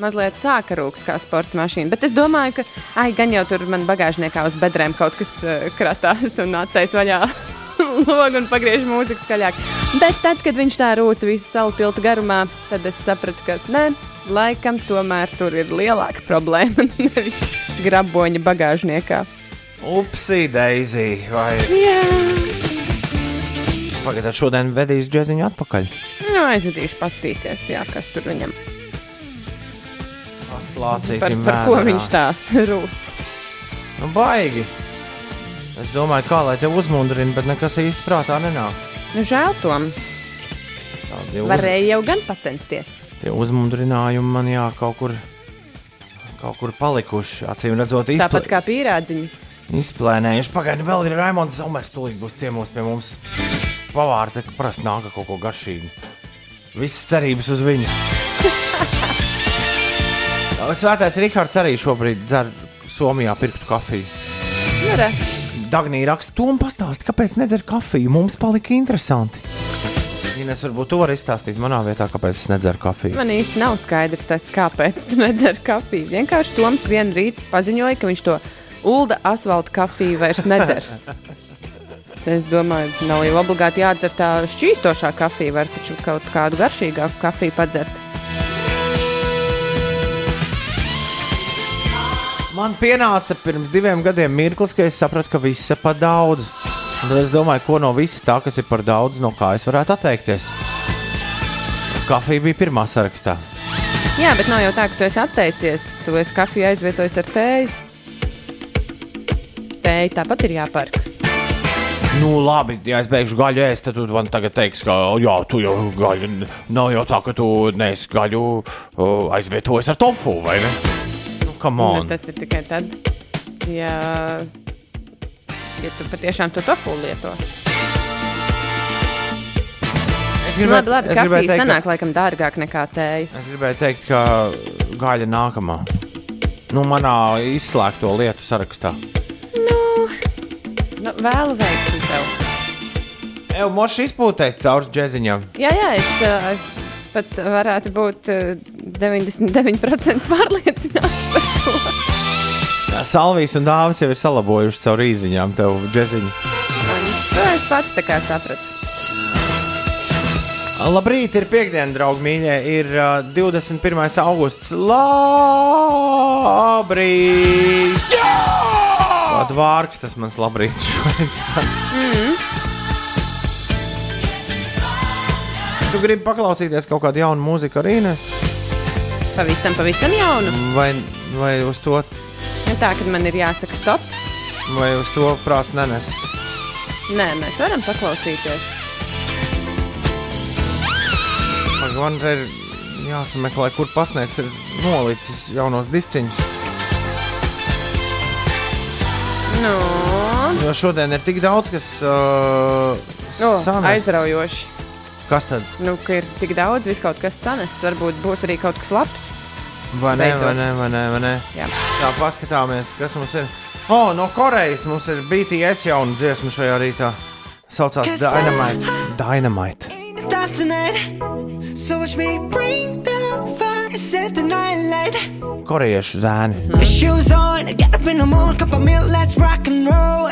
mazliet sāka rūkt kā sporta mašīna. Bet es domāju, ka, ai, gan jau tur man bagāžniekā uz bedrēm kaut kas uh, kratās un attais vaļā logu un pagriež mūziku skaļāk. Bet tad, kad viņš tā rūca visu salu tiltu garumā, tad es sapratu, ka nē, laikam tomēr tur ir lielāka problēma. Nevis graboņa bagāžniekā. Upsi, Daisy. Vai Jā, pagaidā šodien vedīs džeziņu atpakaļ? nu, aizvedīšu pastīties, jā, kas tur viņam Paslācīt, par, par ko viņš tā rūc. Nu, baigi. Es domāju, kā lai te uzmundrina, bet nekas īsti prātā nenāk. Nu, žēl tom. Uz, Varēja jau gan pacensties. tie uzmundrinājumi man jā, kaut kur, kaut kur palikuši. Acīm redzot, Tāpat izpl kā pīrādziņi. izplēnējuši. Pagaidām, vēl ir Raimons Zomers, tūlīt būs ciemos pie mums. Pavārte, ka parasti nāk kaut ko garšīgu. Visas cerības uz viņu. Svētais Rihards arī šobrīd dzer Somijā pirktu kafiju. Nu, re. Dagnija raksta, to man pastāsti, kāpēc nedzer kafiju. Mums palika interesanti. Ines, varbūt tu vari izstāstīt manā vietā, kāpēc es nedzeru kafiju. Man īsti nav skaidrs, tas, kāpēc tu nedzer kafiju. Vienkārši Toms vienu rītu paziņoja, ka viņš to ULDA asfalta kafiju vairs nedzers. Es domāju, nav jau obligāti jādzer tā šķīstošā kafija, var taču kaut kādu garšīgāku kafiju padzert. Man pienāca pirms diviem gadiem mirklis, kad es sapratu, ka viss ir par daudz. Un tad es domāju, ko no visa tā, kas ir par daudz, no kā es varētu atteikties. Kafija bija pirmā sarakstā. Jā, bet nav jau tā, ka tu esi atteicies. Tu esi kafiju aizvietojis ar tēju. Tēja tāpat ir jāpērk. Nu, labi, ja es beigšu gaļu ēst, tad tu man tagad teiksi, ka, jā, tu jau gaļu, nav jau tā, ka tu neesi gaļu uh, aizvietojis ar tofu, vai ne? Nu, come Nu, on. tas ir tikai tad, ja, ja tu patiešām to tofu lieto. Es Nu, labi, labi gribēju kafija teikt, sanāk laikam dārgāk nekā tēja. ka, es gribēju teikt, ka gaļa nākamā. Nu, manā izslēgto lietu sarakstā. Nu, vēlu veiksmi tev. Evo, mošs izpūtēs cauri džeziņam. Jā, jā, es, ā, es pat varētu būt ā, 99% pārliecināta par to. Jā, Salvijas un dāvas jau ir salabojuši caur īziņām tev džeziņu. To es pats tā kā sapratu. Labrīt, ir piekdiena, draugi mīļie. Ir uh, 21. augusts. Labrīt! Kāda vārks tas mans labrīt šodien skan. Tu gribi paklausīties kaut kādu jaunu mūziku arī nes? Pavisam, pavisam jaunu. Vai, vai uz to, Nu, tā, kad man ir jāsaka stop. vai uz to prāts nenes? Nē, mēs varam paklausīties. Man te ir jāsameklē, kur pasniegs ir nolicis jaunos disciņus. Nu, Jo šodien ir tik daudz, kas uh, no, sanes. aizraujoši. Kas tad? Nu, ka ir tik daudz, vis kaut kas sanests. Varbūt būs arī kaut kas labs. Vai ne, Beidzot. vai ne, vai ne, vai ne? Jā. Tā, paskatāmies, kas mums ir. O, oh, no Korejas mums ir BTS jauna dziesma šajā rītā. Saucās Dynamite. Dynamite. Stars tonight, so watch me bring the fire, set the night light. Korejiešu zēni. Your shoes on, get up in the morning, cup of milk, let's rock and roll.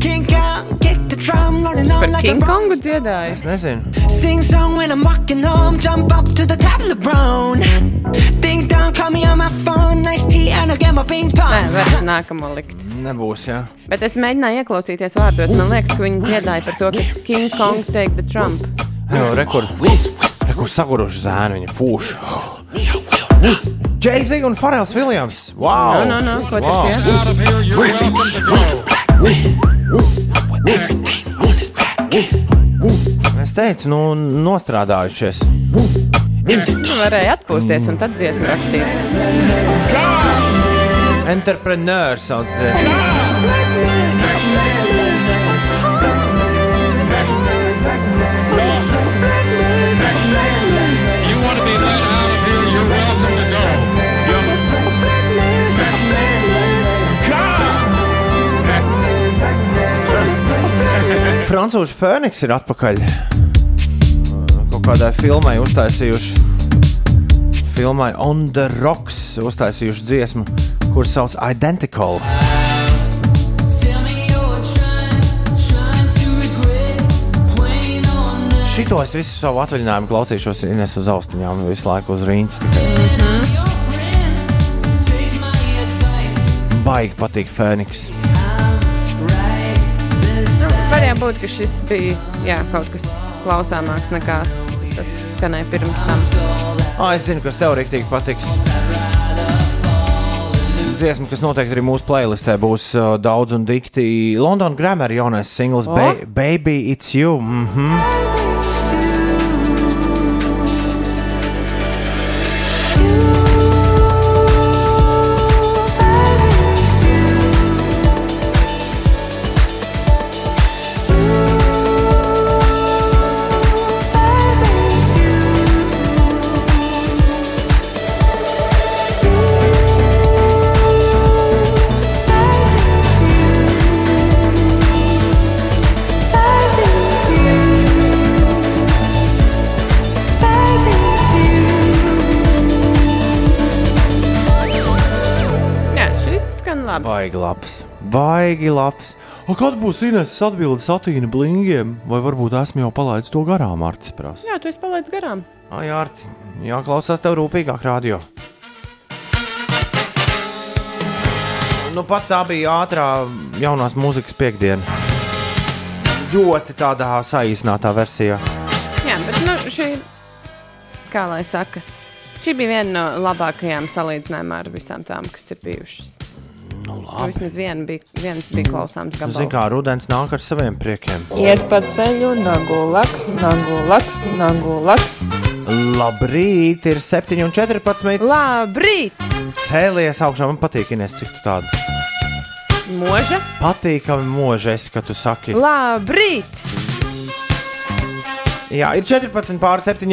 King Kong, kick the drum, rolling on Par like a King Kongu rock. dziedāju. Es nezinu. Sing song when I'm walking home, jump up to the top of the brown. Ding dong, call me on my phone, nice tea, and I'll get my ping Nē, pong. var nākamo likt. Nebūs, jā. Bet es mēģināju ieklausīties vārdos. Man liekas, ka viņi dziedāja par to, ka King Kong take the Trump. Jā, rekur. Rekur saguruši zēni, viņa fūš. Jay-Z un Farels Viljams. Wow! No, no, no, ko tas wow. ir? Es teicu, nu, nostrādājušies. Varēja atpūsties un tad dziesmu rakstīt. Entrepreneurs sauc dziesmu. Francūžu Fēniks ir atpakaļ. Kaut kādai filmai uztaisījuši. Filmai On the Rocks uztaisījuši dziesmu, kuras sauc Identical. Šito es visu savu atvaļinājumu klausīšos Ines uz austiņām visu laiku uz rīņķa. Baigi patīk Fēniks. Varēja būt, ka šis bija jā, kaut kas klausāmāks nekā tas skanēja pirms tam. Ah, es zinu, kas tev rīktīgi patiks. Dziesma, kas noteikti arī mūsu playlistē būs uh, daudz un dikti. London Grammar jaunais singls O! ba Baby It's You. Mm -hmm. O, kad būs Ines atbildes satīna blingiem? Vai varbūt esmu jau palaidis to garām, Artis prasa? Jā, tu esi palaidis garām. Ai, Arti, jāklausās tev rūpīgāk radio. Nu, pat tā bija ātrā jaunās mūzikas piekdiena. Ļoti tādā saīsinātā versijā. Jā, bet nu, šī, kā lai saka, šī bija viena no labākajām salīdzinājumā ar visām tām, kas ir bijušas. Nu, Nu, vismaz viena bija, viens bija klausāms Zini, gabals. kā rudens nāk ar saviem priekiem. Iet pa ceļu, nagu laks, nagu laks, nagu laks. Labrīt, ir 7,14. Labrīt! Cēlies augšā, man patīk, Ines, cik tu tādu Moža? patīkami mūža esi, ka tu saki. Labrīt! Jā, ir 14 pār 7.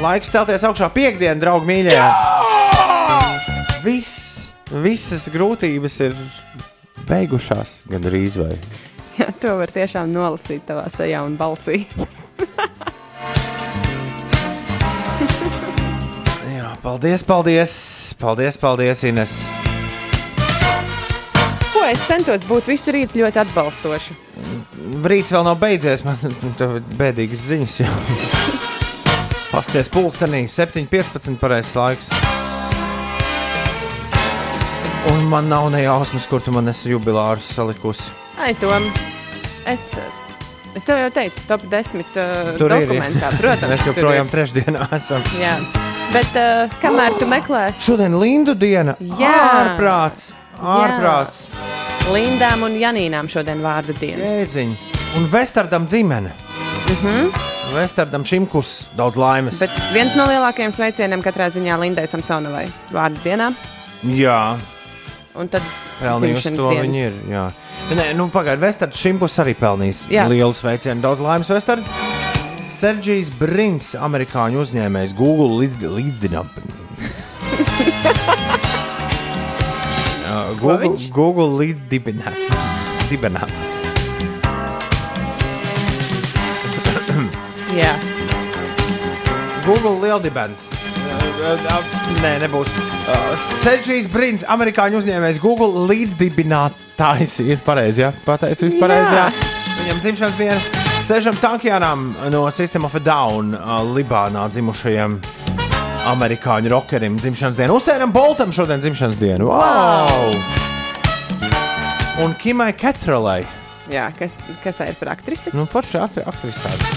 Laiks celties augšā piekdienā, draugi mīļie. Viss, visas grūtības ir beigušās gandrīz vai. Jā, to var tiešām nolasīt tavā sejā un balsī. Jā, paldies, paldies, paldies, paldies Ines. Ko es centos būt visu rītu ļoti atbalstoši? Rīts vēl nav beidzies, man tev ir bēdīgas ziņas. jau. Pasties pulkstenī, 7,15 pareizais laiks. Un man nav ne jausmas, kur tu man esi jubilārus salikusi. Ai, Tom, es, es tev jau teicu, top 10 uh, Tur ir, dokumentā, ja. protams. Mēs joprojām ir. trešdienā esam. Jā, bet uh, kamēr tu meklē Šodien Lindu diena. Jā. Ārprāts, ārprāts. Lindām un Janīnām šodien vārdu dienas. Jēziņ. Un Vestardam dzimene. Mm -hmm. Vestardam Šimkus daudz laimes. Bet viens no lielākajiem sveicieniem katrā ziņā Lindai Samsonovai vārdu dienā. Jā, Un tad pelnījusi to dienas. viņi ir. Jā. Nē, nu, pagaidiet, Vestards Šimkus arī pelnījis lielu sveicienu. Daudz laimes Vestards. Sergejs Brins, amerikāņu uzņēmējs, Google līdz, līdzdinām. Google? Google līdzdibināt. Dibināt. Jā, Google lieldibens. Nē, nebūs. Uh, Sergejs Brins, amerikāņu uzņēmējs, Google līdzdibinātājs. Ir pareizi, jā, pateicu visu pareizi. Jā. Jā. Viņam dzimšanas diena. Sežam Tankjānam no System of a Down, uh, Libānā dzimušajam amerikāņu rockerim dzimšanas dienu. Usēnam Boltam šodien dzimšanas dienu. Wow! Un Kimai Ketrolai. jā kas, kas ir par aktrisi? Nu, forši aktris tāda.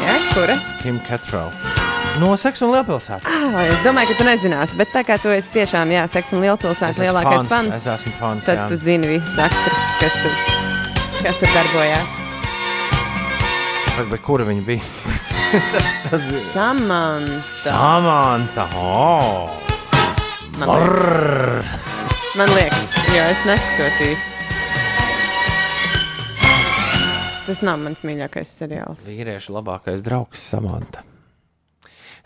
Jā, kura? Kim Ketrol. No Seksa un Lielpilsētas. Ah, es domāju, ka tu nezināsi, bet tā kā tu esi tiešām jā, seks un lielpilsētas Es lielākais fans, fans, es esmu fans, tad jā. tu zini visas aktrises, kas tur, kas tur darbojās. Bet, bet kura viņa bija? tas, tas ir. Samanta. Samanta. Oh. Man liekas. Man liekas, jo es neskatos īsti. Tas nav mans mīļākais seriāls. Vīriešu labākais draugs Samanta.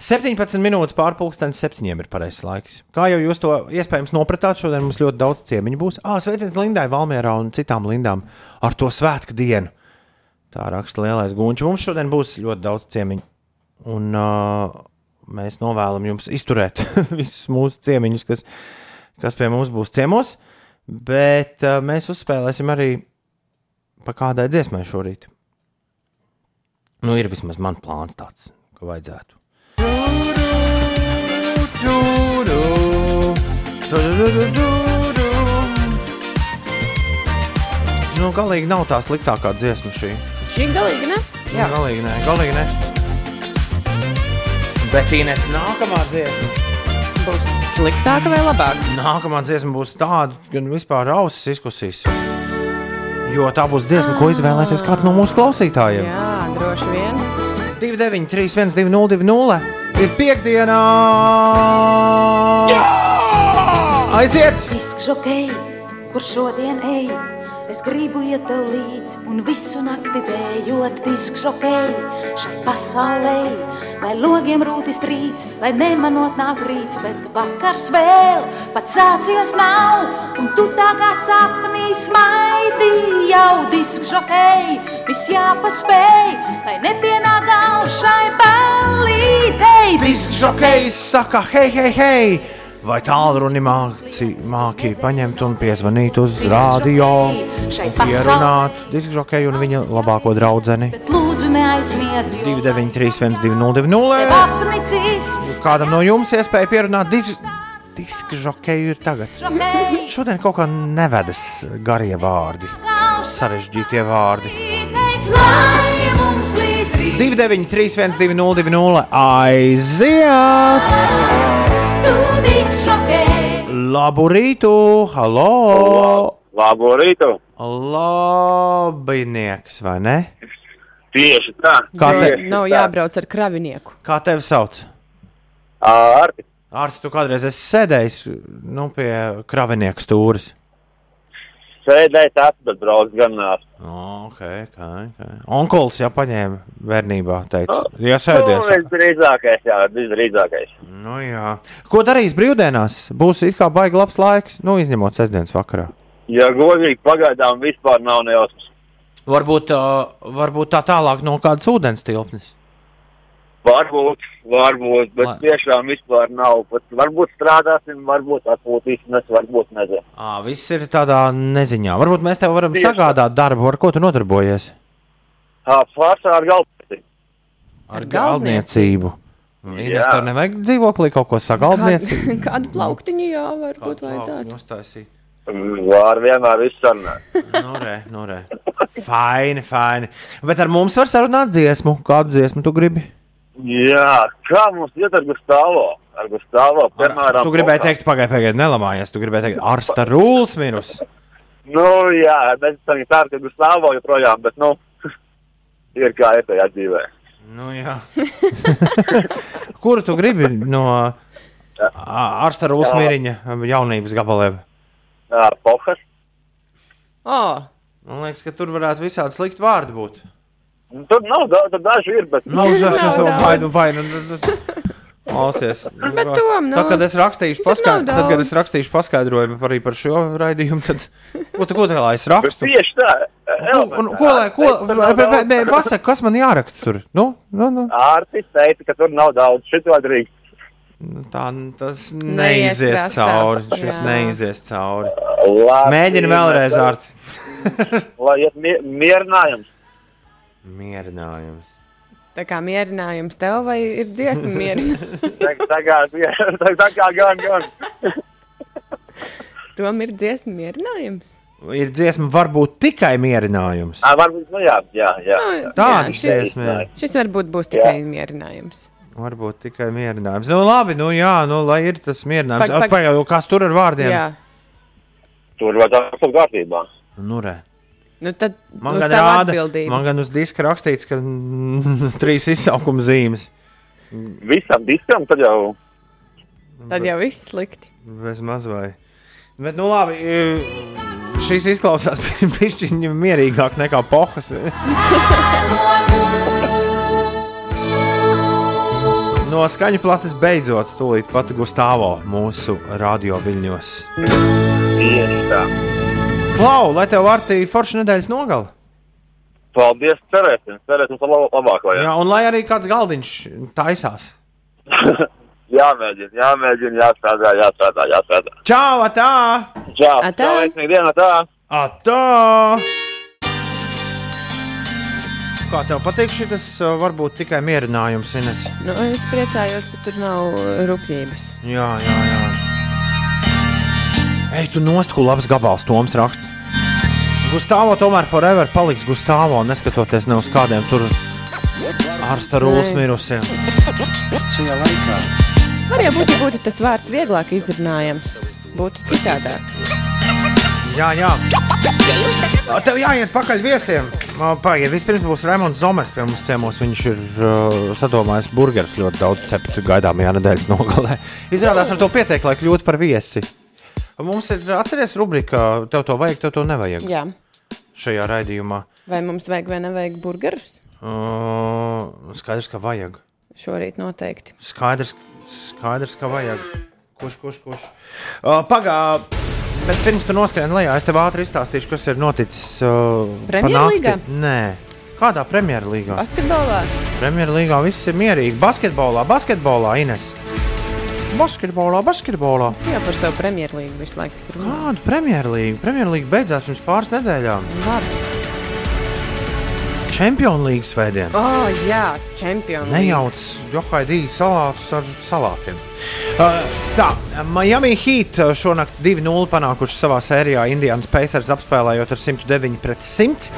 17 minūtes pārpusdienas, 7 ir pareizais laiks. Kā jau jūs to iespējams nopratāt, šodien mums ļoti daudz ciemiņu būs. Ah, sveiciens Lindai, Valmjerā un citām Lindām ar to svētku dienu. Tā raksta lielais gunčs. Mums šodien būs ļoti daudz ciemiņu. Un uh, mēs novēlam jums izturēt visus mūsu ciemiņus, kas, kas pie mums būs ciemos. Bet uh, mēs uzspēlēsim arī pa kādai dziesmai šorīt. Nu, ir vismaz man plāns tāds, ka vajadzētu. Nu, galīgi nav tā sliktākā dziesma šī. Šī galīgi ne? Jā, galīgi nē, galīgi nē. Bet Inês nākamā dziesma. Būs sliktāka vai labāka? Nākamā dziesma būs tāda, gan vispār ausis izkusīs. Jo tā būs dziesma, ko izvēlēsies kāds no mūsu klausītājiem. Jā, droši vien. 29, 3, 1, 2, 0, 2, 0. Ir piekdienā! Aiziet! Disks žokei, kur šodien ej, es gribu iet tev līdzi un visu nakti dējot disks žokei šai pasaulē. Lai logiem rūti strīds, lai nemanot nāk rīts, bet vakars vēl pats sācies nav, un tu tā kā sapnī smaidi jau disks žokei, viss jāpaspēj, lai nepienāk gals šai ballītei. Disks žokejs saka, hei, hei, hei! Vai tālruni māki paņemt un piezvanīt uz rādio, šai un pierunāt disku žokeju un viņa labāko draudzeni? Lūdzu, neaizmiedz, jo 29, 3, 1, 2, 0, 2, 0. apnicis Kādam no jums iespēja pierunāt dis- disku žokeju ir tagad? Šodien kaut kā nevedas garie vārdi, sarežģītie vārdi. Lai mums līdz rīt 29, 3, 1, 2, 0, 2, 0. Aiziet! Labu rītu! Halo! Labu rītu! Labinieks, vai ne? Tieši tā. Kā Nav- te- Nav jābrauc ar kravinieku. Kā tevi sauc? Ārti. Arti, tu kādreiz esi sēdējis nu, pie kravinieka stūres. Sēdēju tāds, bet brauc gan nāc. Oh, okay, okay, okay. Onkulis jau paņēma bērnībā, teica, ja Nu, sēdies. visdrīzākais, jā, visdrīzākais. Nu, jā. Ko darīs brīvdienās? Būs it kā baigi labs laiks, nu, izņemot sestdienas vakarā. Ja godīgi pagaidām vispār nav nejausmas. Varbūt, uh, varbūt tā tālāk no kādas ūdens tilpnes. Varbūt, varbūt, bet Lai- tiešām vispār nav. Pat varbūt strādāsim, varbūt atpūtīsimies, varbūt nezinu. À, viss ir tādā neziņā. Varbūt mēs tev varam Tieši sagādāt darbu, ar ko tu nodarbojies. Ā, Pārsvarā ar galvu. Ar galdniecību. galdniecību. Ines, tev nevajag dzīvoklī kaut ko sagaldniecību. Kādu plauktiņu jā, varbūt vajadzētu. Uztaisīt. Var vienmēr viss sarunāt. Nu, re, nu, re. Faini, faini. Bet ar mums var sarunāt dziesmu. Kādu dziesmu tu gribi? Jā, kā mums iet ar Gustavo? Ar Gustavo, piemēram. Tu gribēji teikt, pagaidi, pagaidi, nelamājies. Tu gribēji teikt, Arsta Rūls mirus. Nu, jā, mēs esam tādi, ka Gustavo joprojām, bet, nu, ir kā ir tajā dzīvē. Nu, jā. Kuru tu gribi no ā, Arsta Rūls Jā. miriņa jaunības gabaliem? Pohas. Oh, Man liekas, ka tur varētu visādi slikti vārdi būt. Nu, Tur nav daudz, tur daži ir, bet, Nu, nu, nav jau daudz. vai nu vai nu. nu, nu. Klausies. Bet tom, nu, Tad, kad es rakstīšu, nav tad, kad es rakstīšu paskaidrojumu arī par šo raidījumu, tad ko, ko tā lai es bet rakstu? tieši tā. Un, un, ko lai, ko, nē, pasaka, kas man jāraksta tur? Nu, nu, nu. Ārtis teica, ka tur nav daudz šito drīkst. Nu, Tā, tas neizies cauri. Šis neizies cauri. Labi, Mēģini vēlreiz, Ārti. Lai iet mie mierinājums. Mierinājums. tā kā mierinājums tev vai ir dziesma mierinājums? Kā, tā kā gan, gan. Tom ir dziesma mierinājums. Ir dziesma, varbūt tikai mierinājums. Ā, varbūt, nu jā, jā, jā. Nu, Tāda jā, šis, dziesma. ir. šis varbūt būs tikai mierinājums. Varbūt tikai mierinājums. Nu, labi, nu jā, nu, lai ir tas mierinājums. Pag- pag- Pagaidām, kas tur ar vārdiem? Jā, Tur vajadzētu būt kārtībā. Nu, re. Nu tad Man uz gan rāda, atbildību. man gan uz diska rakstīts, ka mm, trīs izsaukuma zīmes. Visam diskam tad jau. Tad jau viss slikti. Bez maz vai. Bet, nu, labi. e, Šis izklausās pišķiņi mierīgāk nekā pohas. No skaņu plates beidzot, tūlīt pat Gustavo mūsu radio viļņos. Tieši tā. Klau, lai tev vārtī forša nedēļas nogala. Paldies, cerēsim, cerēsim par lab labāko. Jā. Jā, un lai arī kāds galdiņš taisās. jāmēģina, jāmēģina, jāstrādā, jāstrādā, jāstrādā. Čau, atā! Čau, Atā. čau, veiksmīgi diena, tā! Atā! kā tev patīk šis, varbūt tikai mierinājums, Ines? Nu, es priecājos, ka tur nav rupjības. Jā, jā, jā. Ej, tu nost, ko labs gabals Toms raksta. Gustāvo tomēr forever paliks Gustāvo, neskatoties ne uz kādiem tur ārsta rūlas mirusiem. Šajā laikā. Var jau būt, ja būtu tas vārds vieglāk izrunājams. Būtu citādāk. Jā, jā. Tev jāiet pakaļ viesiem. Pagaidiet, vispirms būs Raimonds Zomers pie mums ciemos. Viņš ir uh, sadomājis burgerus ļoti daudz cept gaidāmajā nedēļas nogalē. Izrādās ar to pieteikt, lai kļūtu par viesi. Mums ir atceries rubrika, tev to vajag, tev to nevajag Jā. šajā raidījumā. Vai mums vajag vai nevajag burgerus? Uh, skaidrs, ka vajag. Šorīt noteikti. Skaidrs, skaidrs ka vajag. Kurš, kurš, kurš? Uh, Pagaidā, bet pirms tam noskrien lejā, es tev ātri izstāstīšu, kas ir noticis. Uh, Premjerlīgā? Nē, kādā premjerlīgā? Basketbolā? Premjerlīgā viss ir mierīgi. Basketbolā, basketbolā, Ines. Basketbolā, basketbolā. Jā, par savu premjerlīgu visu laiku. Kādu premjerlīgu? Premjerlīga beidzās pirms pāris nedēļām. Labi. Čempionu līgas svētdien. Oh, jā, čempionu. Nejauc johaidīju salātus ar salātiem. Uh, tā, Miami Heat šonakt 2-0 panākuši savā sērijā Indiānas Pacers apspēlējot ar 109 pret 100.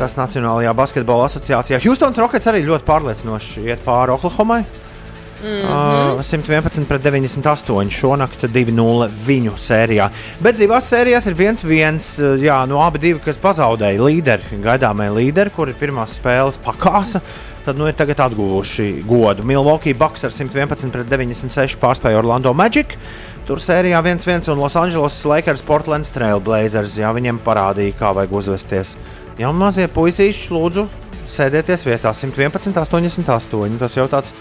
Tas Nacionālajā basketbola asociācijā. Houstons Rockets arī ļoti pārliecinoši iet pāri Oklahomai. Uh, 111 pret 98 šonakt 2-0 viņu sērijā. Bet divās sērijās ir viens viens. uh, Jā, no abi divi, kas pazaudēja līderi, gaidāmie līderi, kuri pirmās spēles pakāsa. Tad nu ir tagad atguvuši godu. Milwaukee Bucks ar 111 pret 96 pārspēja Orlando Magic. Tur sērijā 1-1 un Los Angeles Lakers Portland Trailblazers. Jā, viņiem parādīja, kā vajag uzvesties. Jā, mazie puisīši, lūdzu, sēdieties vietā 111, 88. Tas jau tāds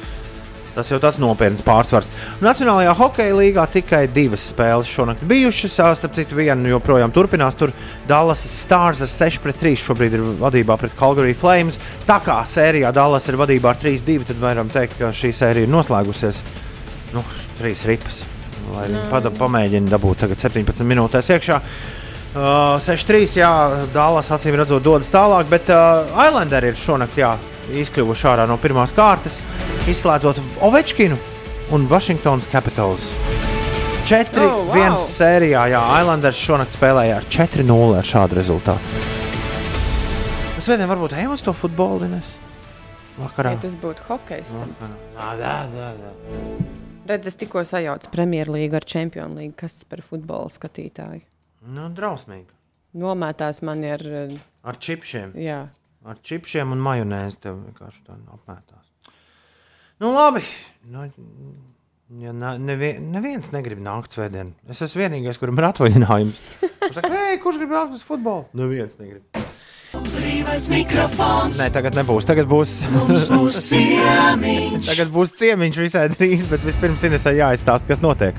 Tas jau tāds nopietns pārsvars. Nacionālajā hokeja līgā tikai divas spēles šonakt bijušas. Starp citu, viena joprojām turpinās. Tur Dallas Stars ar 6 pret 3 šobrīd ir vadībā pret Calgary Flames. Tā kā sērijā Dallas ir vadībā ar 3-2, tad varam teikt, ka šī sērija ir noslēgusies. Nu, trīs ripas. Lai viņi pada- pamēģina dabūt tagad 17 minūtēs iekšā. Uh, 6-3, jā, Dālas acīm redzot, dodas tālāk, bet uh, Islanderi ir šonakt jā, izkļuvuši ārā no pirmās kārtas, izslēdzot Ovečkinu un Washingtonas Capitals. 4-1 Oh, wow. sērijā, jā, Islanders šonakt spēlēja ar 4-0 ar šādu rezultātu. Svētdien varbūt ejam uz to futbolu, Ines? Vakarā. Ja tas būtu hokejs, dā, dā, dā. redz, es tikko sajaucu Premjerlīgu ar Čempionu līgu. Kas tas par futbola skatītāju? Nu, drausmīgi. Nomētās man ar. eh, Ar čipšiem. Jā. Ar čipšiem un majonēzi tev vienkārši tā apmētās. Nu, labi. Nu, ja ne, nevie, neviens negrib nākt svētdien. Es esmu vienīgais, kuram ir atvaļinājums. Viņš saka, hei, kurš grib nākt uz futbolu? Neviens negrib. Brīvais mikrofons. Nē, tagad nebūs. Tagad būs. Būs ciemiņš. tagad būs ciemiņš visai drīz, bet vispirms Inesai jāizstāsta, kas notiek.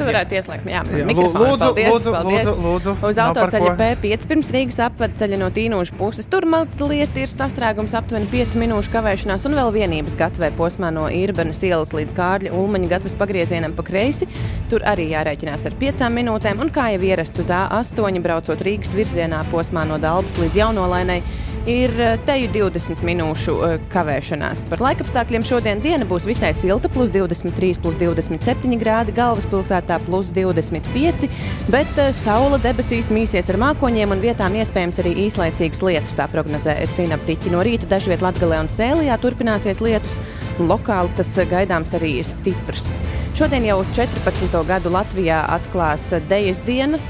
Tu varētu ieslēgt, jā, Jā, mikrofonu. lūdzu, paldies, lūdzu, paldies. lūdzu, lūdzu. Uz autoceļa ko. P5 pirms Rīgas apvedceļa no Tīnošu puses. Tur mazliet ir sastrēgums aptuveni 5 minūšu kavēšanās un vēl vienības gatavē posmā no Irbenas ielas līdz Kārļa Ulmaņa gatavas pagriezienam pa kreisi. Tur arī jārēķinās ar 5 minūtēm un kā jau ierasts uz A8 braucot Rīgas virzienā posmā no Dalbas līdz Jaunolainai. Ir eh, teju 20 minūšu eh, kavēšanās. Par laikapstākļiem šodien diena būs visai silta, plus 23, plus 27 grādi, galvaspilsētā plus 25, bet eh, saula debesīs mīsies ar mākoņiem un vietām iespējams arī īslaicīgas lietus. Tā prognozē ir sinaptiķi. No rīta dažviet Latgalē un Sēlijā turpināsies lietus, un lokāli tas gaidāms arī stiprs. Šodien jau 14. gadu Latvijā atklās Dejas dienas,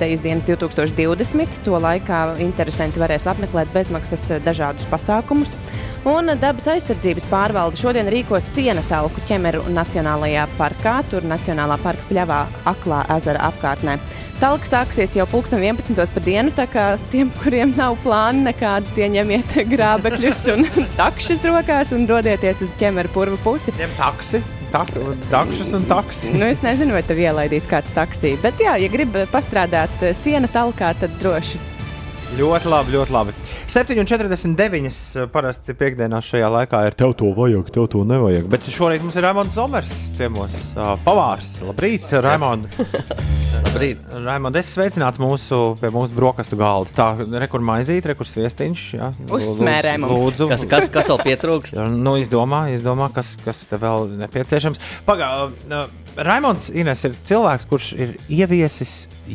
Dejas dienas 2020. To laikā interesanti varēs apmeklēt bezmaksas dažādus pasākumus. Un dabas aizsardzības pārvalde šodien rīkos siena telku ķemeru Nacionālajā parkā, tur Nacionālā parka pļavā Aklā ezera apkārtnē. Talka sāksies jau pulksten 11. pa dienu, tā kā tiem, kuriem nav plāna nekādi, tie ņemiet grābekļus un takšas rokās un dodieties uz ķemeru purva pusi. Ņem taksi, tak, takšas un taksi. Nu, es nezinu, vai tev ielaidīs kāds taksī, bet, jā, ja grib pastrādāt eh, siena talkā, tad droši. Ļoti labi, ļoti labi. 7,49. parasti piekdienās šajā laikā ir tev to vajag, tev to nevajag. Bet šorīt mums ir Raimons Zomers ciemos. ā, Pavārs. Labrīt, Raimond. Labrīt. Raimond, es sveicināts mūsu, pie mūsu brokastu galda. Tā, rekur maizīt, rekur sviestiņš. Jā. Uzsmērē Lūdzu, mums. Lūdzu. Kas, kas, kas vēl pietrūkst? Nu, izdomā, izdomā kas, kas tev vēl nepieciešams. Pagaidām, Raimons Ines ir cilvēks, kurš ir ieviesis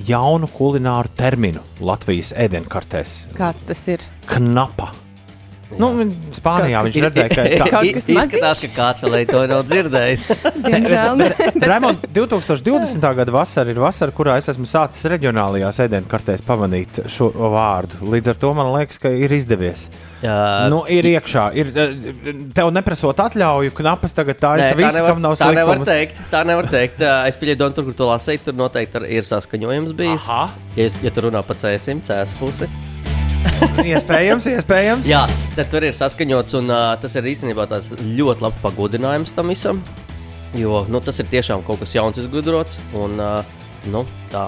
jaunu kulināru terminu Latvijas ēdienkartēs. Kāds tas ir? Knapa. Nu, Spānijā Kaut viņš kas- redzēja, ka tā Kaut kas Izskatās, ka kāds vēl to nav dzirdējis. Raimond, 2020. gada vasara ir vasara, kurā es esmu sācis reģionālajās ēdienkartēs pamanīt šo vārdu. Līdz ar to man liekas, ka ir izdevies. Jā, Nu, ir iekšā, ir eh, tev neprasot atļauju, knapas tagad tā ir viss, kam nav tā nevar slikums. teikt. Tā nevar teikt. Ā, Es pieņemu, Don, tur, kur tu lasīji, tur noteikti ir- ir saskaņojums bijis. Aha. Ja, ja tu runā pa cēsim, cēs pusi. Iespējams, iespējams. Jā, tad tur ir saskaņots, un uh, tas ir īstenībā ļoti labs pagodinājums tam visam. Jo nu, tas ir tiešām kaut kas jauns, izgudrots un uh, nu, tā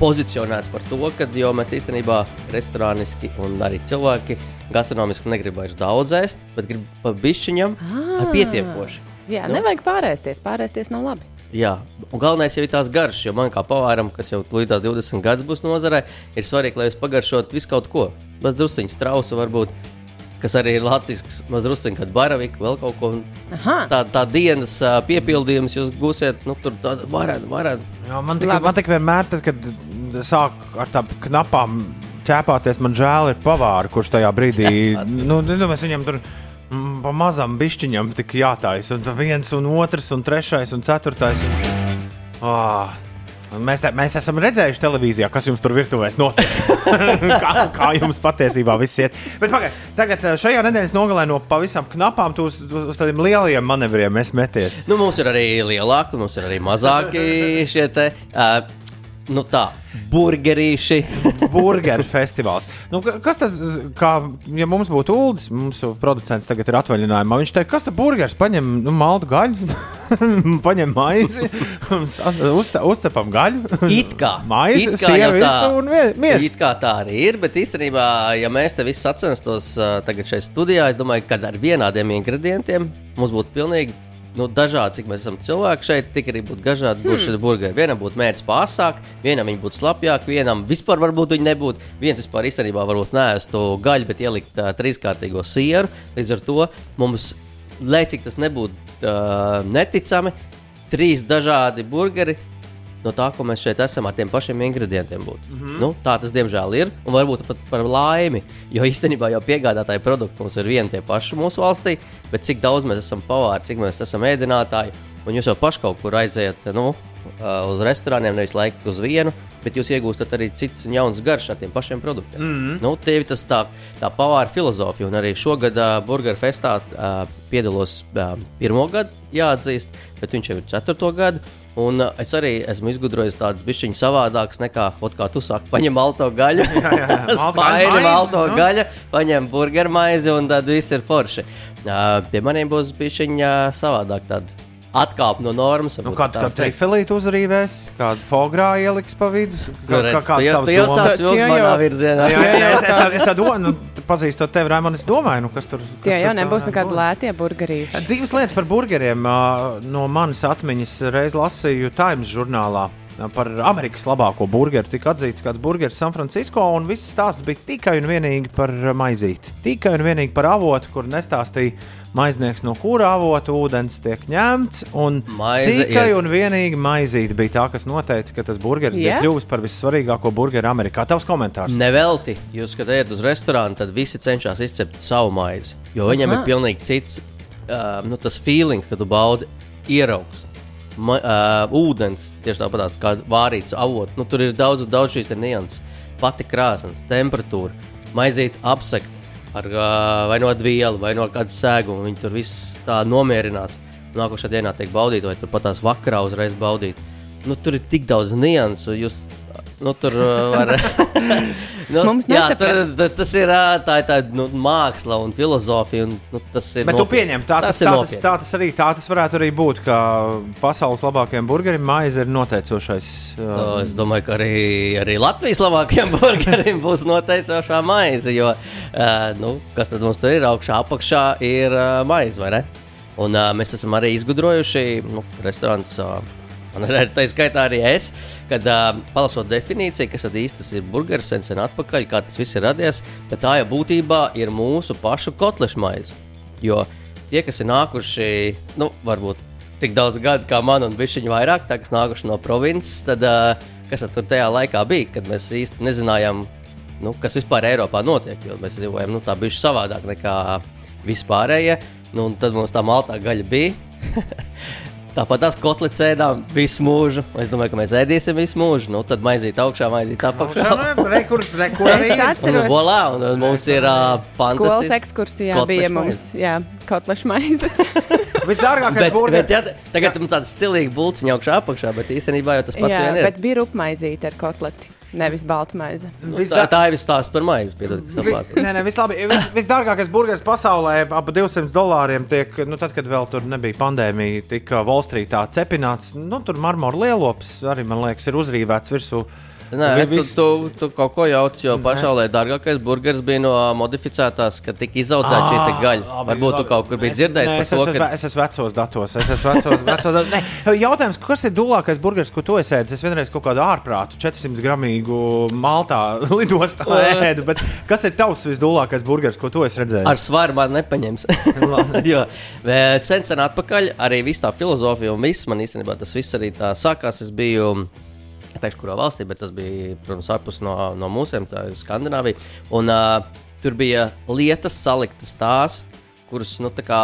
pozicionēts par to, ka mēs īstenībā restorāniski un arī cilvēki gastronomiski negrib vairs daudz ēst, bet grib pa bišķiņam Ah. pietiekoši. Jā, Nu. nevajag pārēsties. Pārēsties nav labi. Jā, un galvenais jau ir tās garšas, jo man kā pavāram, kas jau līdz 20 gadus būs nozarē, ir svarīgi, lai jūs pagaršot visu kaut ko. Bez drusciņas trausa varbūt, kas arī ir latviešu, maz drusciņa, kad baravika, vēl kaut ko. Aha. Tā, tā dienas piepildījums jūs gūsiet, nu, tur tāda varena, varena. Jā, man tik, man tik vienmēr, tad, kad sāk ar tām knapām ķēpāties, man žēl ir pavāri, kurš tajā brīdī, nu, nu mēs viņam tur mm, pa mazam bišķiņam tik jātaisa. Un viens, un otrs, un trešais, un ceturtais. Un... Un Mēs, te, mēs esam redzējuši televīzijā, kas jums tur virtuvēs notiek. kā, kā jums patiesībā viss iet. Bet pagaid, tagad eh, šajā nedēļas nogalē no pavisam knapām uz, uz tādiem lieliem manevriem mēs meties. Nu, mums ir arī lielāki, mums ir arī mazāki šie te. Uh, Nu tā, burgerīši. Burgeru festivāls. Nu, ka- kas tad, kā, ja mums būtu ULDS, mūsu producents tagad ir atvaļinājumā, viņš teikt, kas tad burgers paņem nu, maltu gaļu, paņem maizi, uzce, uzcepam gaļu, It kā. maizi, It kā tā. un mie- miers. It kā tā arī ir, bet īstenībā, ja mēs te visi sacenstos tagad šeit studijā, es domāju, ka ar vienādiem ingredientiem mums būtu pilnīgi. Nu, dažādi, cik mēs esam cilvēki šeit, tik arī būtu dažādi hmm. burgeri. Vienam būtu mērķis pārsāk, vienam viņi būtu slapjāk, vienam vispār varbūt viņi nebūtu. Viens vispār īstenībā varbūt neēstu gaļu, bet ielikt uh, trīskārtīgo sieru. Līdz ar to mums, lai cik tas nebūtu uh, neticami, trīs dažādi burgeri no tā, ko mēs šeit esam, ar tiem pašiem ingredientiem būtu. Mm -hmm. nu, tā tas diemžēl ir, un varbūt pat par laimi, jo īstenībā jau piegādātāji produkti mums ir vieni tie paši mūsu valstī, bet cik daudz mēs esam pavāri, cik mēs esam ēdinātāji, un jūs jau paši kaut kur aiziet nu, uh, uz restorāniem, nevis laiku uz vienu. Bet jūs iegūstat arī citas un jaunas garšas ar tiem pašiem produktiem. Mm -hmm. nu, tie ir tas tā, tā pavāra filozofija. Un arī šogad uh, Burger Festā uh, piedalos uh, pirmo gadu, jāatzīst, bet viņš jau ir ceturto gadu. Un uh, es arī esmu izgudrojis tādas bišķiņas savādākas nekā, ot, kā tu saki, paņem malto gaļu, maizi, malto nu. gaļu, paņem burgeru maizi un tad viss ir forši. Uh, pie maniem būs bišķiņa savādāk tāda atkāpe no normas. Nu, kādu tā kā teikt. trifelīti uzrīvēs, kādu fogrā ieliks pa vidu. Nu, redz, tu jau- tu jau sāc vilkt manā virzienā. Jā, jā, jā, es, es, tā, es tā domāju, nu, pazīstot tevi, Raimond, es domāju, nu, kas tur kas Tie jau nebūs nekādi lētie burgerīši. Divas lietas par burgeriem no manas atmiņas reiz lasīju Times žurnālā. Par Amerikas labāko burgeru tika atzīts kāds burgeris San Francisco, un viss stāsts bija tikai un vienīgi par maizīti. Tikai un vienīgi par avotu, kur nestāstīja maiznieks, no kura avota ūdens tiek ņemts. un Maize Tikai ir- un vienīgi maizīte bija tā, kas noteica, ka tas burgeris yeah? bija kļuvis par vissvarīgāko burgeru Amerikā. Tavs komentārs? Nevelti, jūs, kad ejat uz restorānu, tad visi cenšas izcept savu maizi. Jo viņam Aha. ir pilnīgi cits uh, nu, tas feelings, kad tu baudi ieraugs. Ma, uh, ūdens, tieši tāpat kā vārīts avots. Nu, tur ir daudz, daudz šīs nianses. Pati krāsnes, temperatūra, maizīt apsekt ar uh, vai no dvielu, vai no kāda sēguma. Viņi tur viss tā nomierinās. Nākošajā dienā tiek baudīta, vai tur pat tās vakarā uzreiz baudīt. Nu, tur ir tik daudz niansu. Jūs Nu, tur uh, var. nu, Mums jā, tur, tas ir tā, tā nu, māksla un filozofija. Un, nu, tas ir Bet tu nopietni. pieņem, tā tas, ir tā, tas, tā, tas arī, tā tas varētu arī būt, ka pasaules labākajiem burgeriem maize ir noteicošais. O, Uh, Es domāju, ka arī, arī Latvijas labākajiem burgeriem būs noteicošā maize. Jo, uh, nu, kas tad mums tur ir augšā, apakšā ir uh, maize, vai ne? Un uh, mēs esam arī izgudrojuši nu, restorāns. Uh, Un tā skaitā arī es, kad uh, palasot definīciju, kas tad tas ir burgeris, sen, sen atpakaļ, kā tas viss ir radies, tad tā jau būtībā ir mūsu pašu kotlešu maize. Jo tie, kas ir nākuši, nu, varbūt tik daudz gadu kā man, un viņi vairāk, tā, kas nākuši no provinces, tad uh, kas tad tur tajā laikā bija, kad mēs īsti nezinājām, nu, kas vispār Eiropā notiek. Jo mēs dzīvojam nu, tā bijuši savādāk nekā vispārējie. Nu, tad mums tā maltā gaļa bija. Tāpat tās kotlets ēdām visu mūžu. Es domāju, ka mēs ēdīsim visu mūžu. Nu, tad maizīt augšā, maizīt apakšā. Arī Es ir? atceros. Un, un mums ir uh, Skolas fantastiski. ekskursijā kotlešu bija mums jā, kotlešu maizes. Visdārgākais Bet, burgeris. jā, tagad mums tāda stilīga bulciņa augšā, apakšā, bet īstenībā jau tas pats jā, vien ir. bet bija rupmaizīte ar kotleti, nevis balta maize. Nu, tā, tā ir stāsts par maizi. Piedod, Vi, nē, nē, vislabi, vis, visdārgākais burgeris pasaulē ap 200 dolāriem tiek, nu, tad, kad vēl tur nebija pandēmija, tika Wallstreetā cepināts. Nu, tur marmora lielops arī, man liekas, ir uzrīvēts virsū. Nē, Vi- tu, vis- tu, tu kaut ko jauc, jo pašaulē dārgākais burgeris bija no modificētās, kad tika izaudzēta šī te gaļa. labi, Varbūt tu labi. kaut kur biji Es- dzirdējis nē, par es esmu, ka es esmu vecos datos. Es esmu vecos, vecos datos. Nē, jautājums, kas ir dūlākais burgeris, ko tu esi ēdis? Es vienreiz kaut kādu ārprātu 400 gramīgu maltā lidostā ēdu, bet kas ir tavs visdūlākais burgeris, ko tu esi redzējis? ar svaru man nepaņems. jo sen, sen atpakaļ arī viss tā filozofija un viss man īstenībā tas viss arī tā sākās. Es biju. Teikšu, kurā valstī, bet tas bija, protams, ārpus no, no mūsiem, tā ir Skandināvija. Un uh, tur bija lietas saliktas tās, kuras, nu, tā kā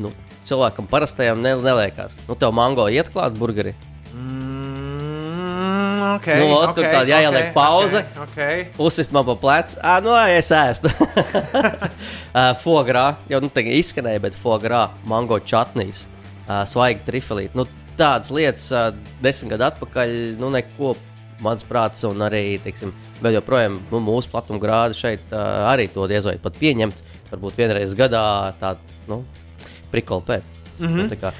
nu, cilvēkam parastajam ne, neliekās. Nu, tev mango iet klāt burgeri. Mm, okay, nu, ot, tur tāda jāieliek pauze. Okay, okay. Uzsist man pa plecu. Ah, nu, es ēstu. Fogrā, jau nu, tagad izskanēja, bet fogrā, mango čatnīs, svaigi trifelīt. Nu, tādas lietas desmit gadu atpakaļ, nu, neko. Mans prāts, un arī teiksim, joprojām nu, mūsu platuma grādi šeit uh, arī to diez vai pat pieņemt. Varbūt vienreiz gadā tādu nu, prikolu pēc. Mm. -hmm. Tā kā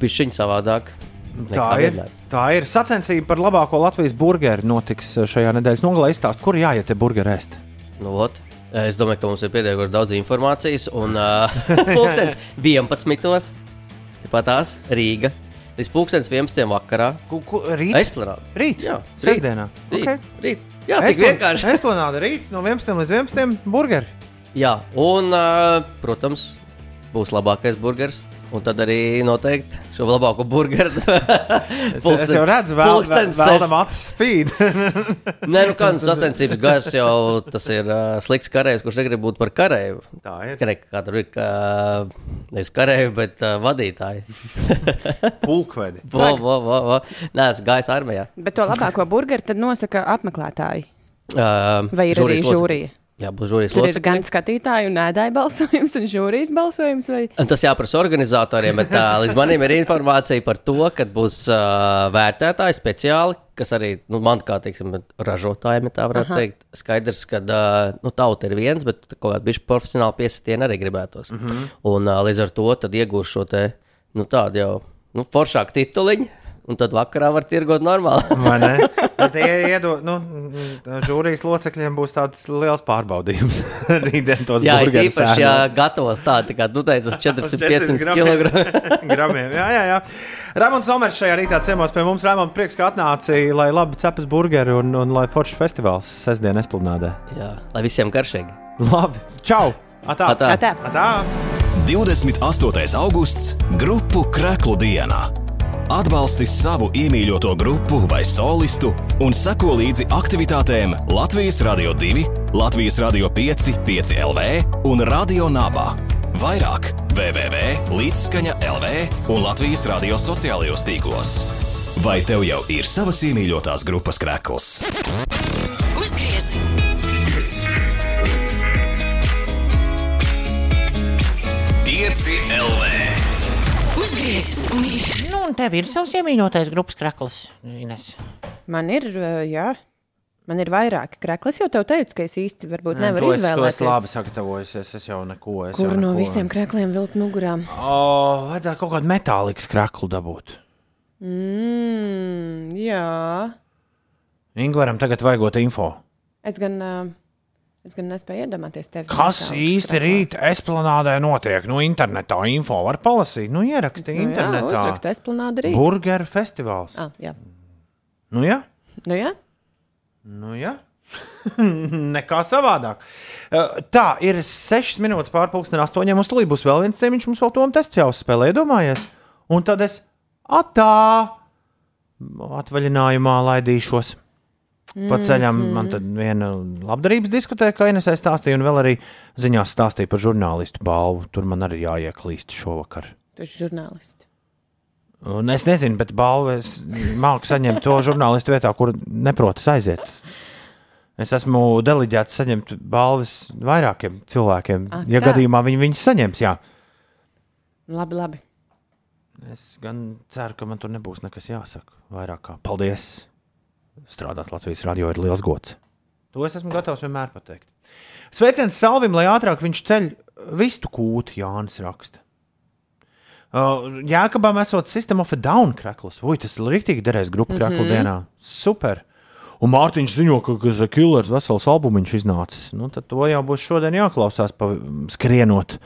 bišķiņa savādāk. Tā ir. vienmēr. Tā ir sacensība par labāko Latvijas burgeri. Notiks šajā nedēļas nogalē. Izstāst, kur jāiet te burgeri ēst. Nu, ot. Es domāju, ka mums ir pietiekami daudz informācijas. Un uh, pulkstenis 11. Tāpat tās Rīga. Līdz pulkstenis 11. vakarā. Esplanāde. Rīt? Jā, Sestdienā. Rīt. Okay. Rīt. Jā, tik vienkārši. Esplanāde rīt no 11 līdz 11 burgeri. Jā, un, uh, protams, būs labākais burgers. Un tad arī noteikti šo labāko burgeru. Es, es jau redzu, vēl, vēl, vēlam acis spīd. Nē, nu kā nu sacensības gars jau tas ir uh, slikts karējs, kurš negrib būt par karēju. Tā ir. Krek, kā tur ir, ka nevis karēju, bet uh, vadītāji. Pulkvedi. Vo, vo, vo, vo. Nē, es gāju armijā. Bet to labāko burgeru tad nosaka apmeklētāji. Uh, Vai ir arī žūrija? Jā, būs žūrijas Tur ir locekļi. gan skatītāju un ēdāju balsojums, un žūrijas balsojums. Vai? Un Tas jāprasa organizatoriem, bet uh, līdz manim ir informācija par to, ka būs uh, vērtētāji speciāli, kas arī nu, man kā teiksim, ražotājiem, tā varētu Aha. teikt, skaidrs, ka uh, nu, tauta ir viens, bet kaut kāda bišķi profesionāla piesitiena arī gribētos. Mhm. Un uh, līdz ar to tad iegūšu šo te, nu, tādu jau nu, foršāku tituliņu. Un tad vakarā var tirgot normāli. Vai ne? Tad ie- iedod, nu, žūrijas locekļiem būs tāds liels pārbaudījums. Rītdien tos Jā, ir burgerus īpaši jā, ēdot. gatavs tā, tā kā tu teici, uz 400-500 gramiem. kg. gramiem. Jā, jā, jā. Ramons Somers šajā rītā ciemos pie mums. Ramons, prieks, ka atnāci, lai labi cepas burgeri un, un lai foršs festivāls sestdien esplanādē. Jā, lai visiem karšīgi. Labi, čau! Atā. Atā. Atā. Atā. 28. augusts - grupu kreklu diena. Atbalsti savu iemīļoto grupu vai solistu un seko līdzi aktivitātēm Latvijas Rādio 2, Latvijas Rādio 5, 5 LV un Radio Naba. Vairāk www.līdzskaņa LV un Latvijas radio sociālajos tīklos. Vai tev jau ir savas iemīļotās grupas krekls? Uzgriez! Pieci LV. Uzgriez! Un ir! Un tev ir savs iemīļotais grupas krakls, Ines. Man ir, uh, jā, man ir vairāki krekli. Es jau tev teicu, ka es īsti varbūt Nē, nevaru to es- to Es izvēlēties. labi sagatavojusies, es jau neko. Es Kur jau no neko. visiem krekliem vilkt mugurā? O, vajadzētu kaut kādu metāliku kraklu dabūt. Mm, jā, Ingūram tagad vajagot info. es gan, uh, es gan nespēju iedomāties tevi. Kas īsti kreklā. rīt esplanādē notiek? Nu, internetā info var palasīt. Nu, ieraksti Nu jā, internetā. uzraksta Esplanāde rīt. Burgeru festivāls. Ah, jā. Nu, jā. Nu, jā. Nu, jā. Nekā savādāk. Uh, Tā ir 6 minūtes pārpusdienas, 8. Mums tulīt būs vēl viens cīņš, mums vēl tom tests jāuzspēlē, iedomājies. Un tad es atā atvaļinājumā laidīšos. Pa ceļam Mhm. man tad viena labdarības diskutēja, kā Inesē stāstīja, un vēl arī ziņās stāstīja par žurnālistu balvu. Tur man arī jāieklīst šovakar. Tu esi žurnālists. Un es nezinu, bet balvu es māku saņemt to žurnālistu vietā, kur neprotas aiziet. Es esmu deleģēts saņemt balvas vairākiem cilvēkiem. Ah, ja tā. gadījumā viņi viņas saņems, jā. Labi, labi. Es gan ceru, ka man tur nebūs nekas jāsaka. Vairāk kā paldies. Strādāt Latvijas radio ir liels gods. To es esmu gatavs vienmēr pateikt. Sveiciens Salvim, lai ātrāk viņš ceļ vistu kūti, Jānis raksta. Uh, Jēkabām esot System of a Down krekls. Ui, tas ir rīktīgi derēs grupu kreklu Mhm. dienā. Super! Un Mārtiņš ziņo, ka The Killers vesels albumiņš iznācis. Nu, tad to jau būs šodien jāklausās, pa, skrienot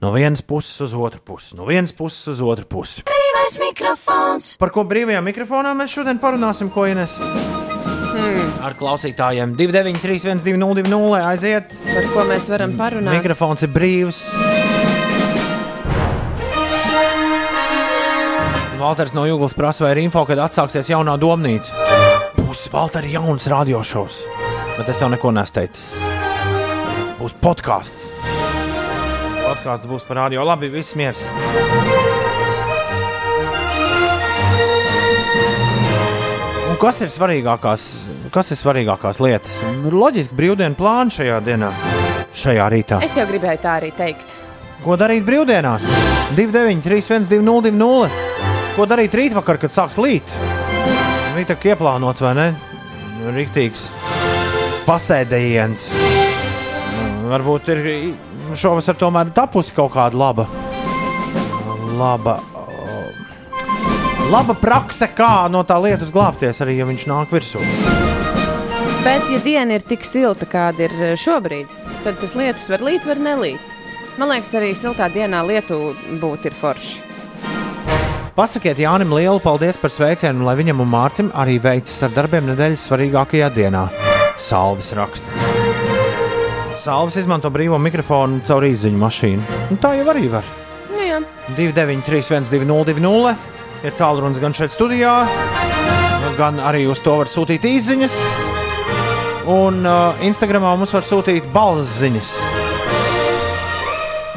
no vienas puses uz otru pusi. No vienas puses uz otru pusi. Brīvais mikrofons. Par ko brīvajā mikrofonā mēs šodien parunāsim, ko Ines? Hmm. Ar klausītājiem 293, 202, aiziet. Par ko mēs varam parunāt? Mikrofons ir brīvs. Valters no Jūglas prasa, vai ir info, kad atsāksies jaunā domnīca. Būs Valters jauns radiošovs, bet es tev neko nesteicu. Būs podkāsts. Podkāsts būs par radio. Labi, viss miers. Kas ir svarīgākās, kas ir svarīgākās lietas? Loģiski brīvdienu plānu šajā dienā, šajā rītā. Es jau gribēju tā arī teikt. Ko darīt brīvdienās? 293, 202, Ko darīt rītvakar, kad sāks līt? Rīta ieplānots vai ne? Rīktīgs pasēdējiens. Varbūt ir šovasar tomēr tapusi kaut kāda laba. Laba, laba prakse, kā no tā lietas glābties, arī ja viņš nāk virsū. Bet, ja diena ir tik silta, kāda ir eh, šobrīd, tad tas lietus var līt, var nelīt. Man liekas, arī siltā dienā lietu būt ir forši. Pasakiet Jānim lielu paldies par sveicienu, lai viņam un Mārcim arī veicas ar darbiem nedēļas svarīgākajā dienā. Salvis raksta. Salvis izmanto brīvo mikrofonu caur izziņu mašīnu. Un tā jau arī var. Nu, jā. 293, 202, ir tālrunis gan šeit studijā, gan arī uz to var sūtīt izziņas. Un uh, Instagramā mums var sūtīt balss ziņas.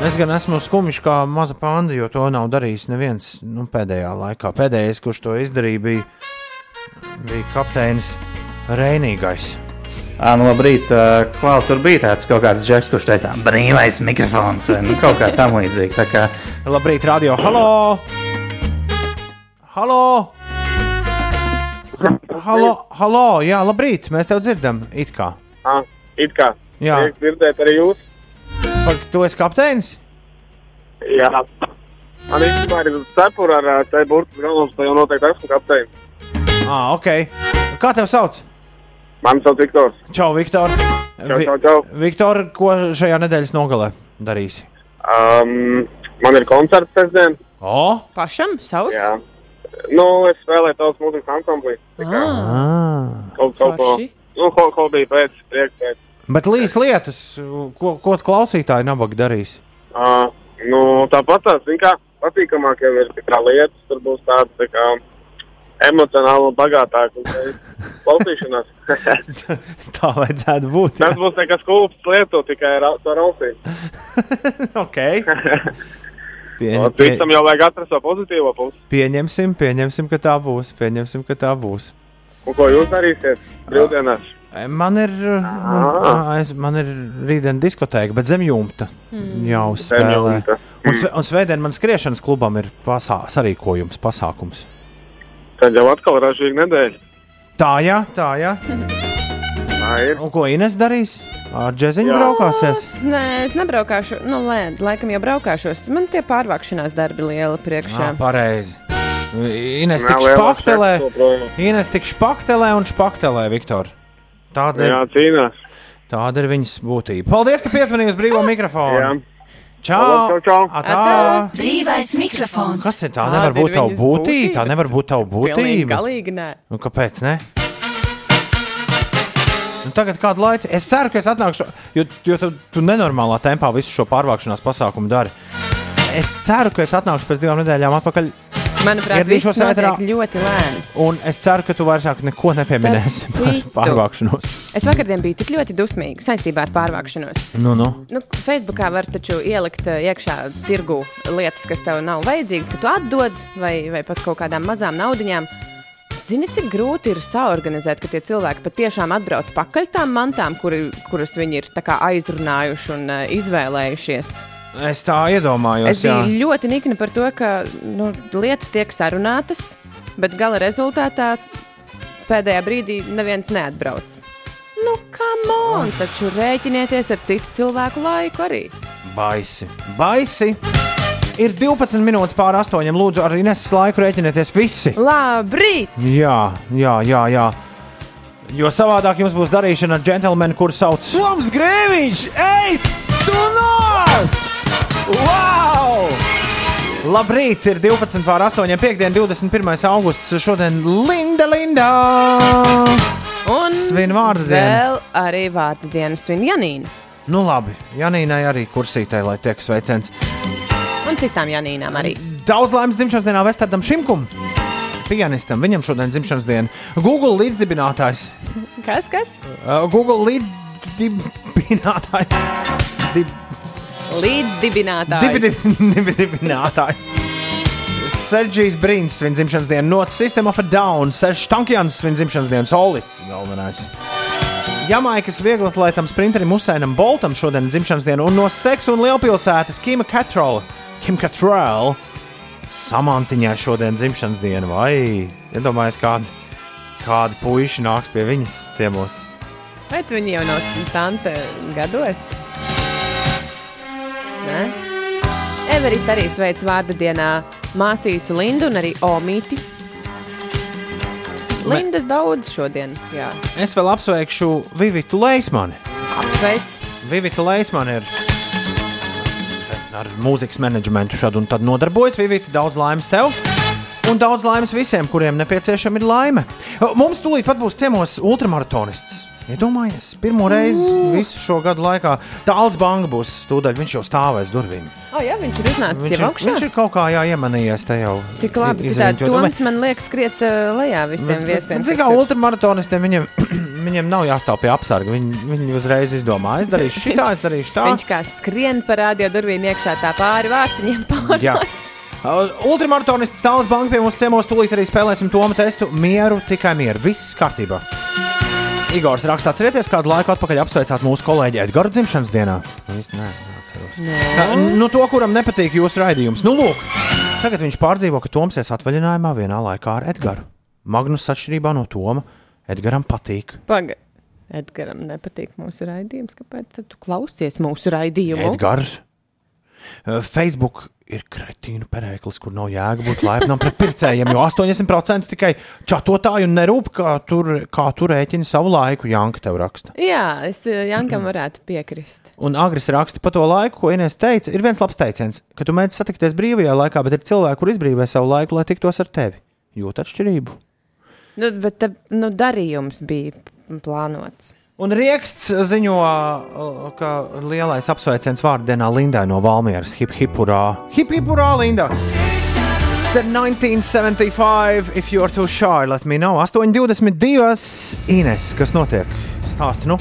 Es gan esmu skumjš kā maza panda, jo to nav darījis neviens nu, pēdējā laikā. Pēdējais, kurš to izdarīja, bija, bija kapteinis Reinīgais. À, nu, labrīt, Klau, tur bija tāds kaut kāds žeks, kurš teica, brīvais mikrofons, vai nu, kaut kā tam līdzīga. Tā kā Labrīt, radio! Halo! Halo! Halo! Halo! Jā, labrīt! Mēs tev dzirdam! It kā! Ah, it kā. Jā. Prieks dzirdēt arī jūs. Vai tu esi kapteinis? Jā. Man īstenībā ir cepura ar ā, te burtas galvas, tā jau noteikti esmu kapteinis. Ah, ok. Kā tev sauc? Mani sauc Viktors. Čau, Viktor! Čau, čau, čau. Viktor, ko šajā nedēļas nogalē darīsi? Um, man ir koncerts sestdien. O! Pašam savs? Jā. Nu, es spēlēju tautas mūzikas ansamblī. Ah. Kaut, kaut ko. Nu, ho, hobija pēc, prieks pēc. Bet līs lietas, ko, ko klausītāji nabaga darīs? Uh, nu, tāpat tās, zin kā, patīkamāk jau ir tā kā lietas, tur būs tāda, tā kā, emocionāli un bagātāk. Klausīšanās. Tā vajadzētu būt. Tas būs nekas kulps lietu, tikai ar ar ausīm. ok. Pie, Un pie, jau vajag atrast to pozitīvo pusi. pieņemsim, pieņemsim, ka tā būs. Pieņemsim, ka tā būs. Un ko jūs darīsiet brīvdienās? Man ir, Ah. es, man ir rītdiena diskotēka, bet zem jumta Mm. Zem jumta. Un, sve, un svētdien man skriešanas klubam ir pasā, sarīkojums, pasākums. Tad jau atkal ražīga nedēļa. Tā, jā, tā, jā. Tā ir. Un ko Ines darīs? Ar džeziņu Jā. braukāsies. Nē, es nebraukāšu. Nu, lē, laikam jau braukāšos. Man tie pārvākšanās darbi lieli priekšā. Jā, pareizi. Ines tik projām. Ines tik špaktelē un špaktelē, Viktor. Tāda ir, Jā, cīnās. tāda ir viņas būtība. Paldies, ka piezvanīji uz brīvo mikrofonu. Jā. Čau! Čau, čau. Atā. Brīvais mikrofons. Kas ir tā? Nevar būt viņas būtība. Tā nevar būt Pilnīgi būtība. galīgi nē. Nu, kāpēc? Ne? Nu, tagad kādu laiku. Es ceru, ka es atnākšu, jo, jo tu, tu nenormālā tempā visu šo pārvākšanās pasākumu dari. Es ceru, ka es atnākšu pēc divām nedēļām atpakaļ. Manuprāt, notiek ēterā. ļoti lēni. Un es ceru, ka tu vairāk neko nepieminēsi par pārvākšanos. Es vakardien biju tik ļoti dusmīga saistībā ar pārvākšanos. Nu, nu. Nu, Facebookā var taču ielikt eh, iekšā tirgu lietas, kas tev nav vajadzīgas, ka tu atdod vai, vai pat kaut kādām mazām naudiņām. Zini, cik grūti ir saorganizēt, ka tie cilvēki patiešām atbrauc pakaļ tām mantām, kuri, kuras viņi ir tā kā aizrunājuši un uh, izvēlējušies. Es tā iedomājos. Es jā. biju ļoti nikna par to, ka nu, lietas tiek sarunātas, bet gala rezultātā pēdējā brīdī neviens neatbrauc. Nu, come on, taču rēķinieties ar citu cilvēku laiku arī. Baisi. Baisi. Ir 12 minūtes pāri astoņiem. Lūdzu, arī nesis laiku rēķinieties visi. Labrīt! Jā, jā, jā. jā. Jo savādāk jums būs darīšana ar džentlmeni, kurš sauc Toms Grēviņš! Ej, tu nost! Wow! Labrīt, ir 12 pār 8, piekdiena, 21. augusts. Šodien Linda, Linda! Un Svin vārdu dienu. vēl arī vārdu dienu svin Janīna. Nu labi, Janīnai arī kursītē, lai tiek sveiciens. Un citām Janīnām arī. Daudz laimes dzimšanas dienā Vestardam Šimkum, pianistam. Viņam šodien dzimšanas diena. Google līdzdibinātājs. Kas, kas? Uh, Google līdzdibinātājs. Dib, Līdzdibinātājs. dibi- dibinātājs. Sergejs Brīns svin dzimšanas dienu, no System of a Down, Sergejs Tankjans svin dzimšanas dienu, solists galvenais. Jamaikas vieglatlētam sprinterim Usēnam Boltam šodien ir dzimšanas diena, un no Seksa un Lielpilsētas Kima Katrola, Kim Katrēl, Samantiņai šodien dzimšanas diena, vai iedomājies, kādi, kādi puiši nāks pie viņas ciemos. Vai tu viņi jau no tante gados? Nē? Everita arī sveic vārdu dienā māsīcu Lindu un arī Omīti. Lindas daudz šodien, jā. Es vēl apsveikšu Vivitu Leismani. Apsveic. Vivita Leismane ir ar mūzikas menedžmentu šādu un tad nodarbojas. Vivita, daudz laimes tev! Un daudz laimes visiem, kuriem nepieciešama ir laime. Mums tūlīt pat būs ciemos ultramaratonists. Iedomājies, pirmo reizi visu šo gadu laikā Tāls Banka būs stūdaļ, viņš jau stāvēs durvīm. O, jā, viņš ir uznācis Viņš jau augšā. viņš ir kaut kā jā, iemanījies te jau. Cik labi, citādi izriņķot. Toms man liekas skriet uh, lejā visiem viesiem. Cik kā ultramaratonistiem viņiem, viņiem nav jāstāv pie apsarga. Viņi, viņi uzreiz izdomā, es darīšu šitā, es darīšu tā. Viņš kā skrien pa radio durvīm iekšā tā pāri vārtiņiem pāri. Jā. Uh, Ultramaratonists Stāls Banka pie mums ciemos tūlīt arī spēlēsim Toma testu. Mieru, tikai mieru. Viss kārtībā. Igors rakstā, atcerieties, kādu laiku atpakaļ apsveicāt mūsu kolēģi Edgars dzimšanas dienā. Nu, īsti nē, neatceros. Uh, Nu, to, kuram nepatīk jūsu raidījums. Nu, lūk, tagad viņš pārdzīvo, ka Toms ies atvaļinājumā vienā laikā ar Edgars. Magnus atšķirībā no Toma, Edgars patīk. Paga. Edgaram nepatīk mūsu raidījums. Kāpēc tu klausies mūsu raidījumu? Edgars. Uh, Facebook ir kretīnu perēklis, kur nav jēga būt laipnam pret pircējiem, jo 80% tikai čatotāju un nerūp, kā tur, kā tur rēķini savu laiku. Janka tev raksta. Jā, es eh, Jankam varētu piekrist. Un Agris raksta par to laiku, ko Inês teica. Ir viens labs teiciens, ka tu mēģini satikties brīvajā laikā, bet ir cilvēki, kur izbrīvē savu laiku, lai tiktos ar tevi. Jūt atšķirību. Nu, bet te, nu, darījums bija plānots. Un Rieksts ziņo, uh, ka lielais apsveiciens vārdienā Lindai no Valmieras. Hip, hip, hurrā! Hip, hip, hurrā, Linda! The 1975, if you're too shy, let me know. 8,22. Ines, kas notiek? Stāsti, nu?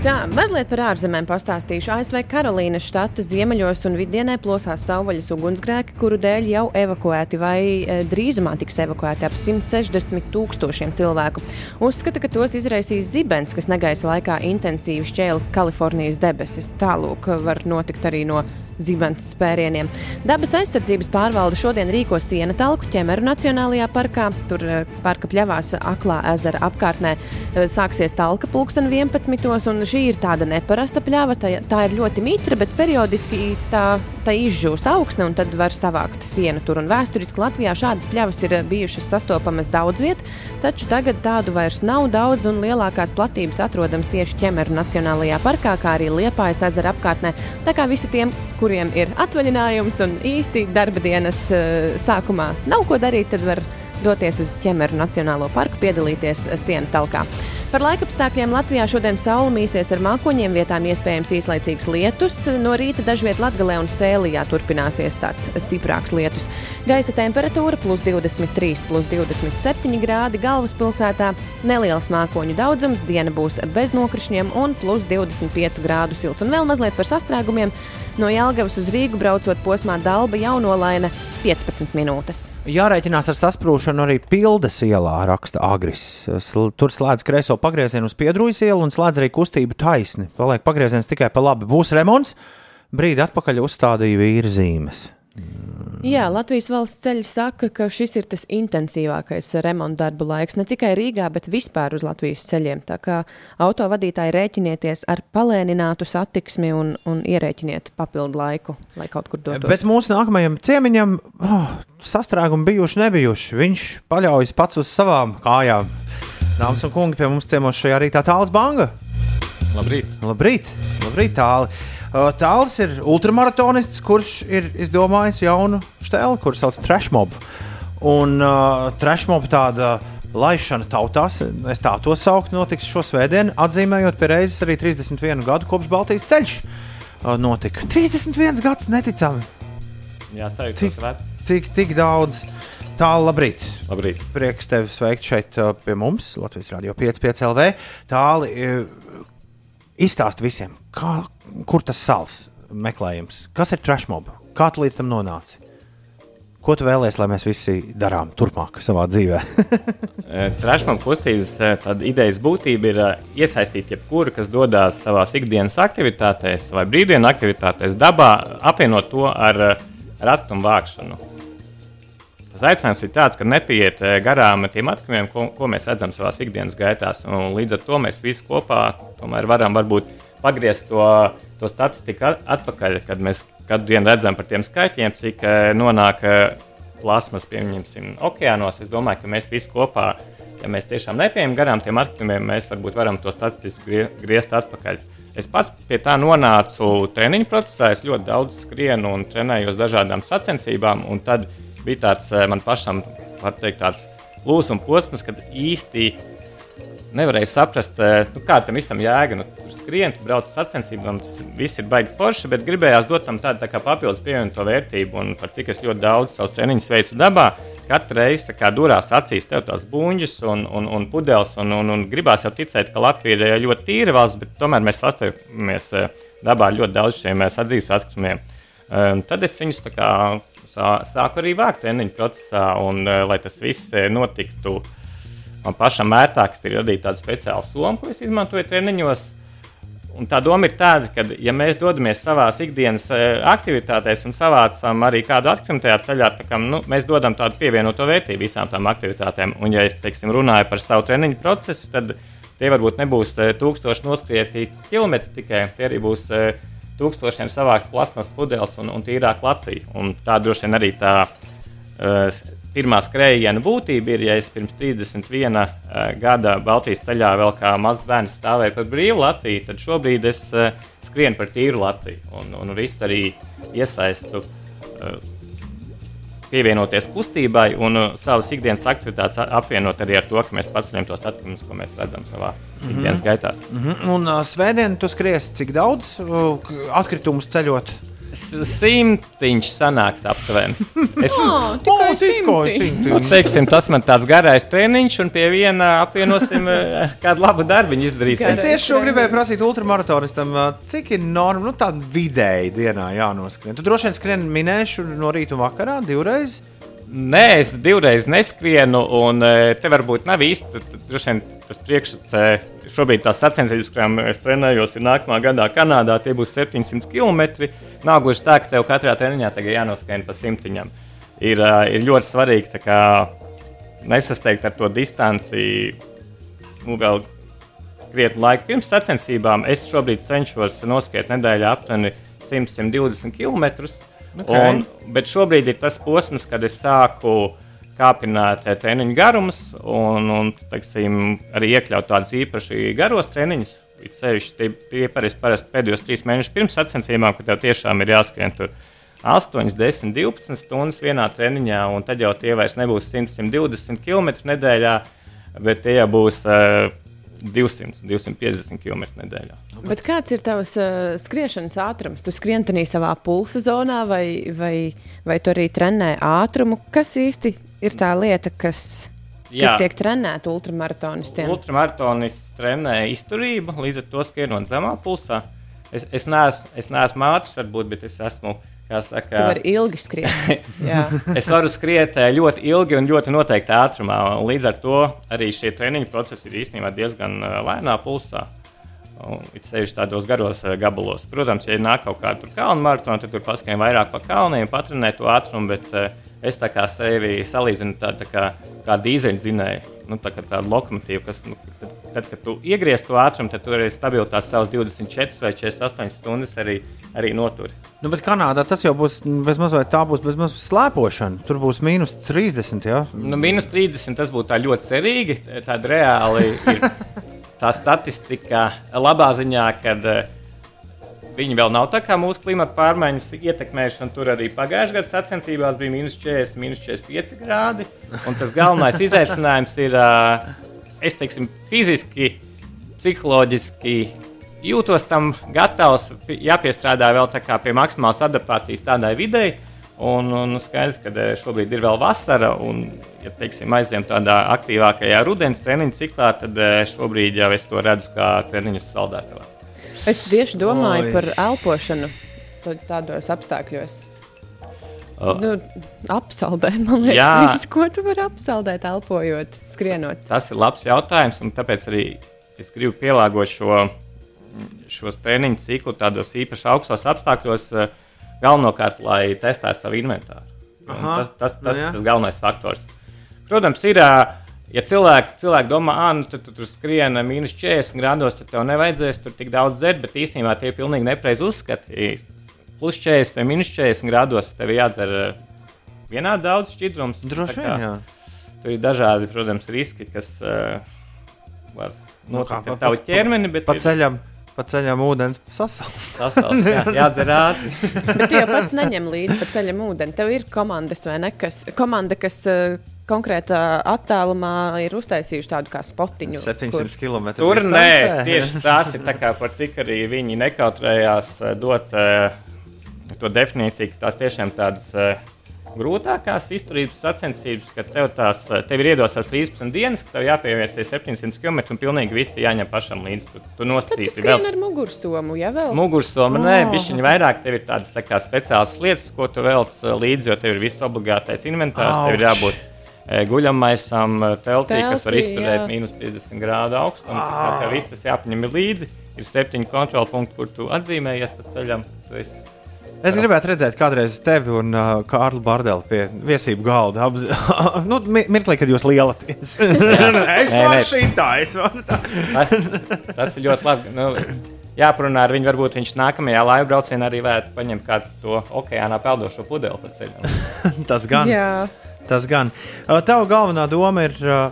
Tā, mazliet par ārzemēm pastāstīšu. ASV Karolīnas štata ziemeļos un vidienē plosās savvaļas ugunsgrēki, kuru dēļ jau evakuēti vai e, drīzumā tiks evakuēti ap 160 tūkstošiem cilvēku. Uzskata, ka tos izraisīs zibens, kas negaisa laikā intensīvi šķēlis Kalifornijas debesis. Tālūk var notikt arī no zibens spērieniem. Dabas aizsardzības pārvalde šodien rīko siena talku ķemeru Nacionālajā parkā. Tur eh, parka pļavās aklā ezera apkārtnē eh, sāksies talka pulksten 11. un šī ir tāda neparasta pļava. Tā, tā ir ļoti mitra, bet periodiski tā, tā izžūst augsne un tad var savākt sienu tur. Un vēsturiski Latvijā šādas pļavas ir bijušas sastopamas daudz viet, taču tagad tādu vairs nav daudz un lielākās platības atrodams tieši ķemeru Nacionālajā parkā, kā arī Liepājas ezera apkārtnē. Tā kā visi tiem, kuriem ir atvaļinājums un īsti darba dienas uh, sākumā nav ko darīt, tad var doties uz ķemeru Nacionālo parku, piedalīties sienu talkā. Par laikapstākļiem Latvijā šodien saule mīsies ar mākoņiem, vietām iespējams īslaicīgs lietus. No rīta dažviet Latgalē un Sēlijā turpināsies tāds stiprāks lietus. Gaisa temperatūra plus 23, plus 27 grādi galvaspilsētā, neliels mākoņu daudzums, diena būs bez nokrišņiem un plus 25 grādu silts. Un vēl mazliet par sastrēgumiem. No Jālgavas uz Rīgu braucot posmā Dalba jaunolaina 15 minūtes. Jārēķinās ar sasprūšanu arī Pildes ielā, raksta Agris. Tur slēdz kreiso pagriezienu uz Piedrūjas ielu un slēdz arī kustību taisni. Paliek pagrieziens tikai pa labi. Būs remonts. Brīdi atpakaļ uzstādīja vīri zīmes. Jā, Latvijas valsts ceļi saka, ka šis ir tas intensīvākais remonta darbu laiks ne tikai Rīgā, bet vispār uz Latvijas ceļiem. Tā kā autovadītāji rēķinieties ar palēninātu satiksmi un, un ierēķiniet papildu laiku, lai kaut kur dotos. Bet mūsu nākamajam ciemiņam oh, sastrēgumi bijuši, nebijuši. Viņš paļaujas pats uz savām kājām. Dāmas un kungi, pie mums ciemos šajā rītā tāls banga. Labrīt! Labrīt, Labrīt tāli! Tāls ir ultramaratonists, kurš ir izdomājis jaunu stēlu, kurš sauc Trashmob. Un uh, Trashmob tāda laišana tautās, es tā to sauktu, notiks šo svētdienu, atzīmējot pie reizes arī 31 gadu kopš Baltijas ceļš. Uh, notika 31 gads, neticami. Jā, sajūta Tik, tik, tik daudz. Tālu, labrīt. labrīt. Prieks tevi sveikt šeit pie mums, Latvijas Rādio 5,5 LV. Tāli uh, izstāst visiem, kā, kur tas sāls meklējums, kas ir trashmob, kā tu līdz tam nonāci. Ko tu vēlēsies, lai mēs visi darām turpmāk savā dzīvē? Trešām kustības eh, idejas būtība ir eh, iesaistīt jebkuru, kas dodas savā ikdienas aktivitātēs vai brīvdienu aktivitātēs, dabā, apvienot to ar eh, ratumu vākšanu. Tas aicinājums ir tāds, ka nepieiet eh, garām tiem atkritumiem, ko, ko mēs redzam savā ikdienas gaitās. Līdz ar to mēs visi kopā tomēr varam varbūt pagriezt to, to statistiku at- atpakaļ, kad mēs katru dienu redzam par tiem skaitļiem, cik eh, nonāk eh, plasmas, pieņemsim, okeānos. Es domāju, ka mēs visi kopā, ja mēs tiešām nepieejam garām tiem atkritumiem, mēs varbūt varam to statistiku grie, griezt atpakaļ. Es pats pie tā nonācu treniņu procesā. Es ļoti daudz skrienu un trenējos dažādām sacensībām. Tad bija tāds eh, man pašam, var teikt, tāds lūsuma posms, kad īsti nevarēja saprast, eh, nu, kāda tam visam jēga. Nu, tur skrien, tu brauc sacensībām, tas viss ir baigi forši, bet gribējās dot tam tādu tā papildus pievienoto vērtību. Un par cik es ļoti daudz savus treniņus veicu dabā, katru reizi durās acīs tev tās buļbuļs un, un, un pudeles. Un, un, un gribās jau ticēt, ka Latvija ir eh, ļoti tīra valsts, bet tomēr mēs sastopamies eh, dabā ļoti daudz šiem sadzīves atkritumiem. Tad es viņus kā sā- sāku arī vākt treniņu procesā, un lai tas viss notiktu man pašam ērtāks ir radīt tādu speciālu somu, ko es izmantoju treniņos. Un tā doma ir tāda, ka, ja mēs dodamies savā ikdienas eh, aktivitātēs un savācam arī kādu atkritumu tajā ceļā, kā, nu, mēs dodam tādu pievienoto vērtību visām tām aktivitātēm. Un, ja es teiksim, runāju par savu treniņu procesu, tad tie varbūt nebūs eh, tūkstoši noskrieti kilometri tikai, tie arī būs eh, tūkstošiem savākts plasmas pudeles un, un tīrāk Latvija. Un tā droši vien arī tā uh, pirmā skrējiena būtība ir, ja es pirms 31 uh, gada Baltijas ceļā vēl kā mazs bērns stāvēju par brīvu Latviju, tad šobrīd es uh, skrienu par tīru Latviju un, un visu arī iesaistu. Uh, Pievienoties kustībai un uh, savas ikdienas aktivitātes apvienot arī ar to, ka mēs paceļam tos atkritumus, ko mēs redzam savā Mhm. ikdienas gaitās. Mm -hmm. Un uh, svētdien tu skriesi cik daudz uh, atkritumus ceļot? Simtiņš sanāks aptuveni. Es Ā, tikai tikai simtiņš. Nu, teiksim, tas man tāds garais treniņš, un pie viena apvienosim kādu labu darbu izdarīsim. Es tieši šo gribēju prasīt ultramaratonistam, cik ir norma, nu tāda vidēji dienā jānoskrien. Tu droši vien skrien minēšu no rīta un vakarā divreiz. Nē, es divreiz neskrienu, un eh, te varbūt nav īsti vien tas priekšstats. eh, Šobrīd tās sacensības, kurām es trenējos, ir nākamā gadā Kanādā. Tie būs 700 km. Nav gluži tā, ka tev katrā treniņā tagad jānoskrien pa simtiņam. Ir, eh, ir ļoti svarīgi kā, nesasteigt ar to distanci. Nu, vēl krietni laika pirms sacensībām. Es šobrīd cenšos noskriet nedēļā aptuveni 100-120 km. Ok. Un, bet šobrīd ir tas posms, kad es sāku kāpināt eh, treniņu garumus un, un teiksim, arī iekļaut tādus īpaši garos treniņus. It sevišķi tie, tie parasti, parasti pēdējos trīs mēnešus pirms sacensībām, kad tev tiešām ir jāskrien tur 8, 10, 12 stundas vienā treniņā, un tad jau tie vairs nebūs 100, 120 km nedēļā, bet tie jau būs uh, 200, 250 km nedēļā. Bet kāds ir tavs uh, skriešanas ātrums? Tu skrien tenī savā pulsa zonā, vai, vai, vai tu arī trenē ātrumu? Kas īsti ir tā lieta, kas, Jā. kas tiek trenēta ultramaratonistiem? Ultramaratonis trenē izturību, līdz ar to skrienot zemā pulsā. Es, es neesmu, es neesmu ātrs, varbūt, bet es esmu. kā Saka, Tu vari ilgi skriet. Es varu skriet eh, ļoti ilgi un ļoti noteikti ātrumā. Līdz ar to arī šie treniņu procesi ir īstenībā diezgan eh, lēnā pulsā. It sevišķi tādos garos eh, gabalos. Protams, ja nāk kaut kāda kalnu maratona, tad tur paskrien vairāk pa kalniem, patrenēt to ātrumu. Bet es tā kā sevi salīdzinu tā, tā kā, kā dīzeļdzinēju. Nu, tā kā tāda lokomotīva, kas, nu, tad, tad, kad tu iegriez to ātrumu, tad tur arī stabilitātes savas 24 vai 48 stundas arī, arī noturi. Nu, bet Kanādā tas jau būs bezmaz vai tā būs bezmaz slēpošana. Tur būs mīnus 30. Ja? Nu, minus 30 tas būtu tā ļoti cerīgi. Tāda reāli ir tā statistika labā ziņā, kad eh, viņi vēl nav tā kā mūsu klimata pārmaiņas ietekmējuši. un Tur arī pagājušajā gadā sacensībās bija minus 40, minus 45 grādi. Un tas galvenais izaicinājums ir, es teiksim, fiziski, psiholoģiski. Jūtos tam gatavs, jāpiestrādā vēl pie maksimālas adaptācijas tādai videi. Un, un skaidrs, ka šobrīd ir vēl vasara, un, ja teiksim, aizjām tādā aktīvākajā rudens treniņu ciklā, tad šobrīd jau es to redzu kā treniņu saldētavā. Es tieši domāju Oi. Par elpošanu tā- tādos apstākļos. O. Nu, apsaldēt, man liekas, Jā. viss, ko tu vari apsaldēt, elpojot, skrienot. Tas ir labs jautājums, un tāpēc arī es gribu pielāgot šo, šos treniņu ciklu tādos īpaši augstos apstākļos, eh, galvenokārt, lai testētu savu inventāru. Un Aha. Tas, tas, Nu tas jā. ir tas galvenais faktors. Protams, ir. ā, Ja cilvēki, cilvēki domā, ka nu, tu, tu tur skrien mīnus 40 grādos, tad tev nevajadzēs tur tik daudz dzert, bet īstenībā tie ir pilnīgi nepareizi uzskati. Plus 40 vai minus 40 grādos tev ir jādzer ā, vienādi daudz šķidrums. Droši vien, jā. Tur ir dažādi, protams, riski, kas uh, var Nu, notikt pa- ar tavu pa- ķermeni. Bet Pa ir- ceļam, pa ceļam ūdens sasalst. Sasalst, jā, jādzer ātri. Bet tu jau pats neņem līdzi pa ceļam ūdeni. Tev ir komandas vai ne? Kas, komanda, kas uh, konkrētā attālumā ir uztaisījuši tādu kā spotiņu. 700 km. Tur nē, tieši tās ir tā kā par cik arī viņi nekautrējās eh, dot eh, to definīciju, ka tās tiešām tādas eh, grūtākās izturības sacensības, ka tev, tās, tev ir iedosās 13 dienas, ka tev jāpievienojas 700 km un pilnīgi visi jāņem pašam līdzi. Tu, tu nosacīsi vēl. ar mugursomu, ja vēl? Mugursoma, oh. nē, Oh. bišķiņi vairāk. Tev ir tādas tā kā speciālas lietas, ko tu velc eh, līdzi, jo tev ir viss obligātais inventārs. Tev ir Auč. jābūt eh, guļamaisam, eh, teltī, kas var Teltī, izturēt jā. mīnus 50 grādu augstumu. Tā kā tev viss tas jāpaņem līdzi. Ir septiņi kontrolpunkti, kur tu atzīmējies pa ceļam. Tu esi Es gribētu redzēt, kādreiz tevi un uh, Kārlu Bārdeli pie viesību galda. Apz... nu, mi- mirklī, kad jūs lielaties. es varu nē. šitā, es varu tā. Tas, tas ir ļoti labi. Nu, jāparunā ar viņu. Varbūt viņš nākamajā laivu braucienā arī varētu paņemt kādu to okeānā peldošo pudeli pa ceļam. Tas gan. Jā. Tas gan. Uh, Tava galvenā doma ir uh,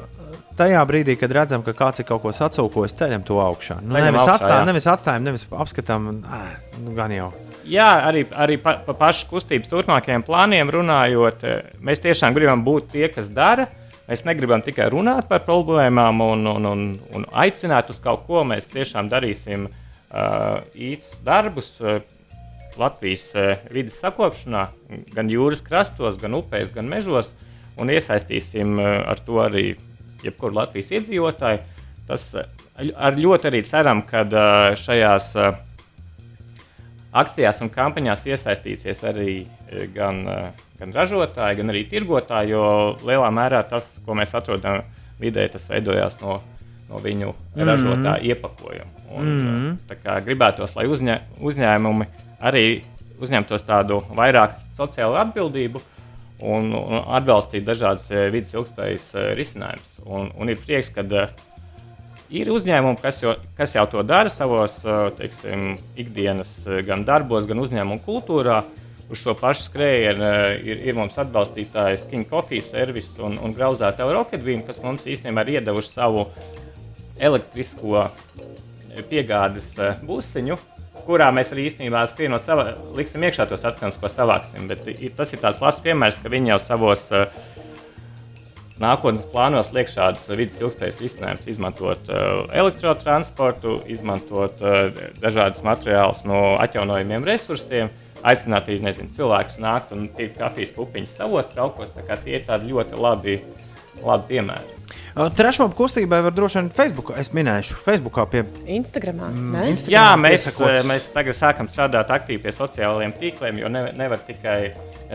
tajā brīdī, kad redzam, ka kāds ir kaut ko sacūkojis, ceļam to augšā. Nu, nevis, augšā, atstājam, nevis atstājam, nevis apskatām. Nu, gan jau. Jā, arī, arī par pa pašu kustības turpmākajiem plāniem runājot, eh, mēs tiešām gribam būt tie, kas dara. Mēs negribam tikai runāt par problēmām un, un, un, un aicināt uz kaut ko. Mēs tiešām darīsim uh, īstus darbus uh, Latvijas uh, vidas sakopšanā, gan jūras krastos, gan upēs, gan mežos, un iesaistīsim uh, ar to arī jebkuru Latvijas iedzīvotāju. Tas uh, ar ļoti arī ceram, ka uh, šajās uh, akcijās un kampaņās iesaistīsies arī eh, gan, eh, gan ražotāji, gan arī tirgotāji, jo lielā mērā tas, ko mēs atrodam vidē, tas veidojās no, no viņu Mhm. ražotāju iepakojuma. Un, Mhm. tā kā gribētos, lai uzņē, uzņēmumi arī uzņemtos tādu vairāk sociālu atbildību un, un atbalstītu dažādas vidas ilgspējas risinājumus. Un, un ir prieks, ka uh, ir uzņēmumi, kas, jo, kas jau to dara savos teiksim, ikdienas gan darbos, gan uzņēmumu kultūrā. Uz šo pašu skrējienu eh, ir, ir mums atbalstītājs King Coffee Service un, un grauzdētāja Rocketbeam, kas mums īstenībā ir iedevuši savu elektrisko piegādes būsiņu, kurā mēs arī īstenībā skrienot sava, liksim iekšā tos atkritumus, ko savāksim. Bet i- tas ir tāds labs piemērs, ka viņi jau savos uh, nākotnes plānos liek šādus vidas ilgspējas risinājumus, izmantot uh, elektrotransportu, izmantot uh, dažādas materiālus no atjaunojumiem resursiem. Aicināt arī nezinu, cilvēkus nākt un tirkt kafijas pupiņas savos traukos. Tie ir tādi ļoti labi, labi piemēri. Trešā kustībai var droši vien Facebook. Es minēšu, Facebookā pie Instagramā. Mm, ne? Instagram- Jā, mēs, piesakot. eh, mēs tagad sākam strādāt aktīvi pie sociālajiem tīkliem, jo ne, nevar tikai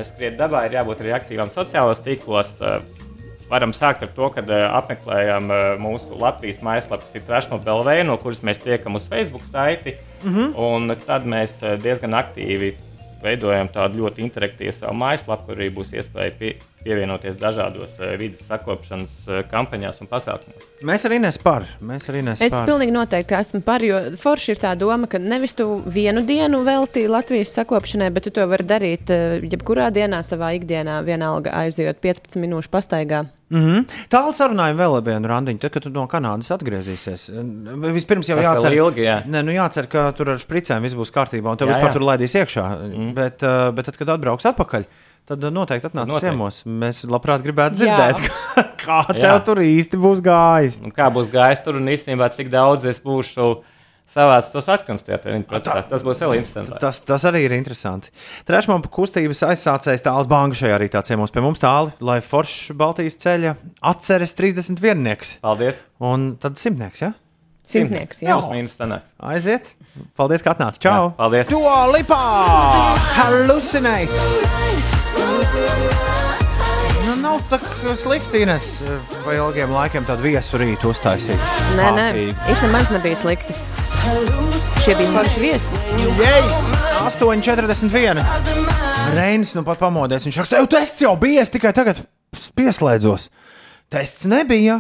skriet dabā, ir jābūt arī aktīvam sociālajos tīklos. Varam sākt ar to, ka eh, apmeklējam eh, mūsu Latvijas mājaslapu, kas ir Trashmobile, no kuras mēs tiekam uz Facebook saiti. Mhm. Un tad mēs eh, diezgan aktīvi veidojam tādu ļoti interaktīvu savu mājaslapu, kur arī būs iespēja pie, pievienoties dažādos eh, vidas sakopšanas eh, kampaņās un pasākumos. Mēs arī nespār. Mēs arī Es nespār. pilnīgi noteikti esmu par, jo forši ir tā doma, ka nevis tu vienu dienu veltīji Latvijas sakopšanai, bet tu to vari darīt eh, jebkurā dienā, savā ikdienā, vienalga aizjot 15 minūšu pastaigā. Mm -hmm. Tālāk sarunājam vēl vienu randiņu, tad, kad tu no Kanādas atgriezīsies. Vispirms jau Tas jācer, ilgi, jā. Nē, nu jācer, ka tur ar spricēm viss būs kārtībā, un tev Jā, vispār jā. tur laidīs iekšā. Mm. Bet, bet tad, kad atbrauks atpakaļ, tad noteikti atnāc Noteikti. ciemos. Mēs labprāt gribētu Jā. dzirdēt, kā tev Jā. tur īsti būs gājis. Un kā būs gājis tur un īstenībā cik daudz es būšu savās tos treniņu procesā. Tas būs vēl interesantāk. Tas, tas arī ir interesanti. Trešmāpa kustības aizsācējs Tāls Banka šajā rītā ciemos pie mums tāli, lai foršs Baltijas ceļa atceres 31. Paldies! Un tad simtnieks, ja? Simtnieks, jā. Plus mīnus sanāks. Aiziet! Paldies, ka atnācāt! Čau! Jā, paldies. To lipā! Hallucinate! Nu, nav tā slikti, Ines, vai ilgiem laikiem tādu viesu rītu uztaisīt. Nē, nē, īstenībā man nebija slikti. Šie bija forši viesi. Jej! 8,41. Reinis nu pat pamodies. Viņš raksta, tev tests jau bija, es tikai tagad pieslēdzos. Tests nebija.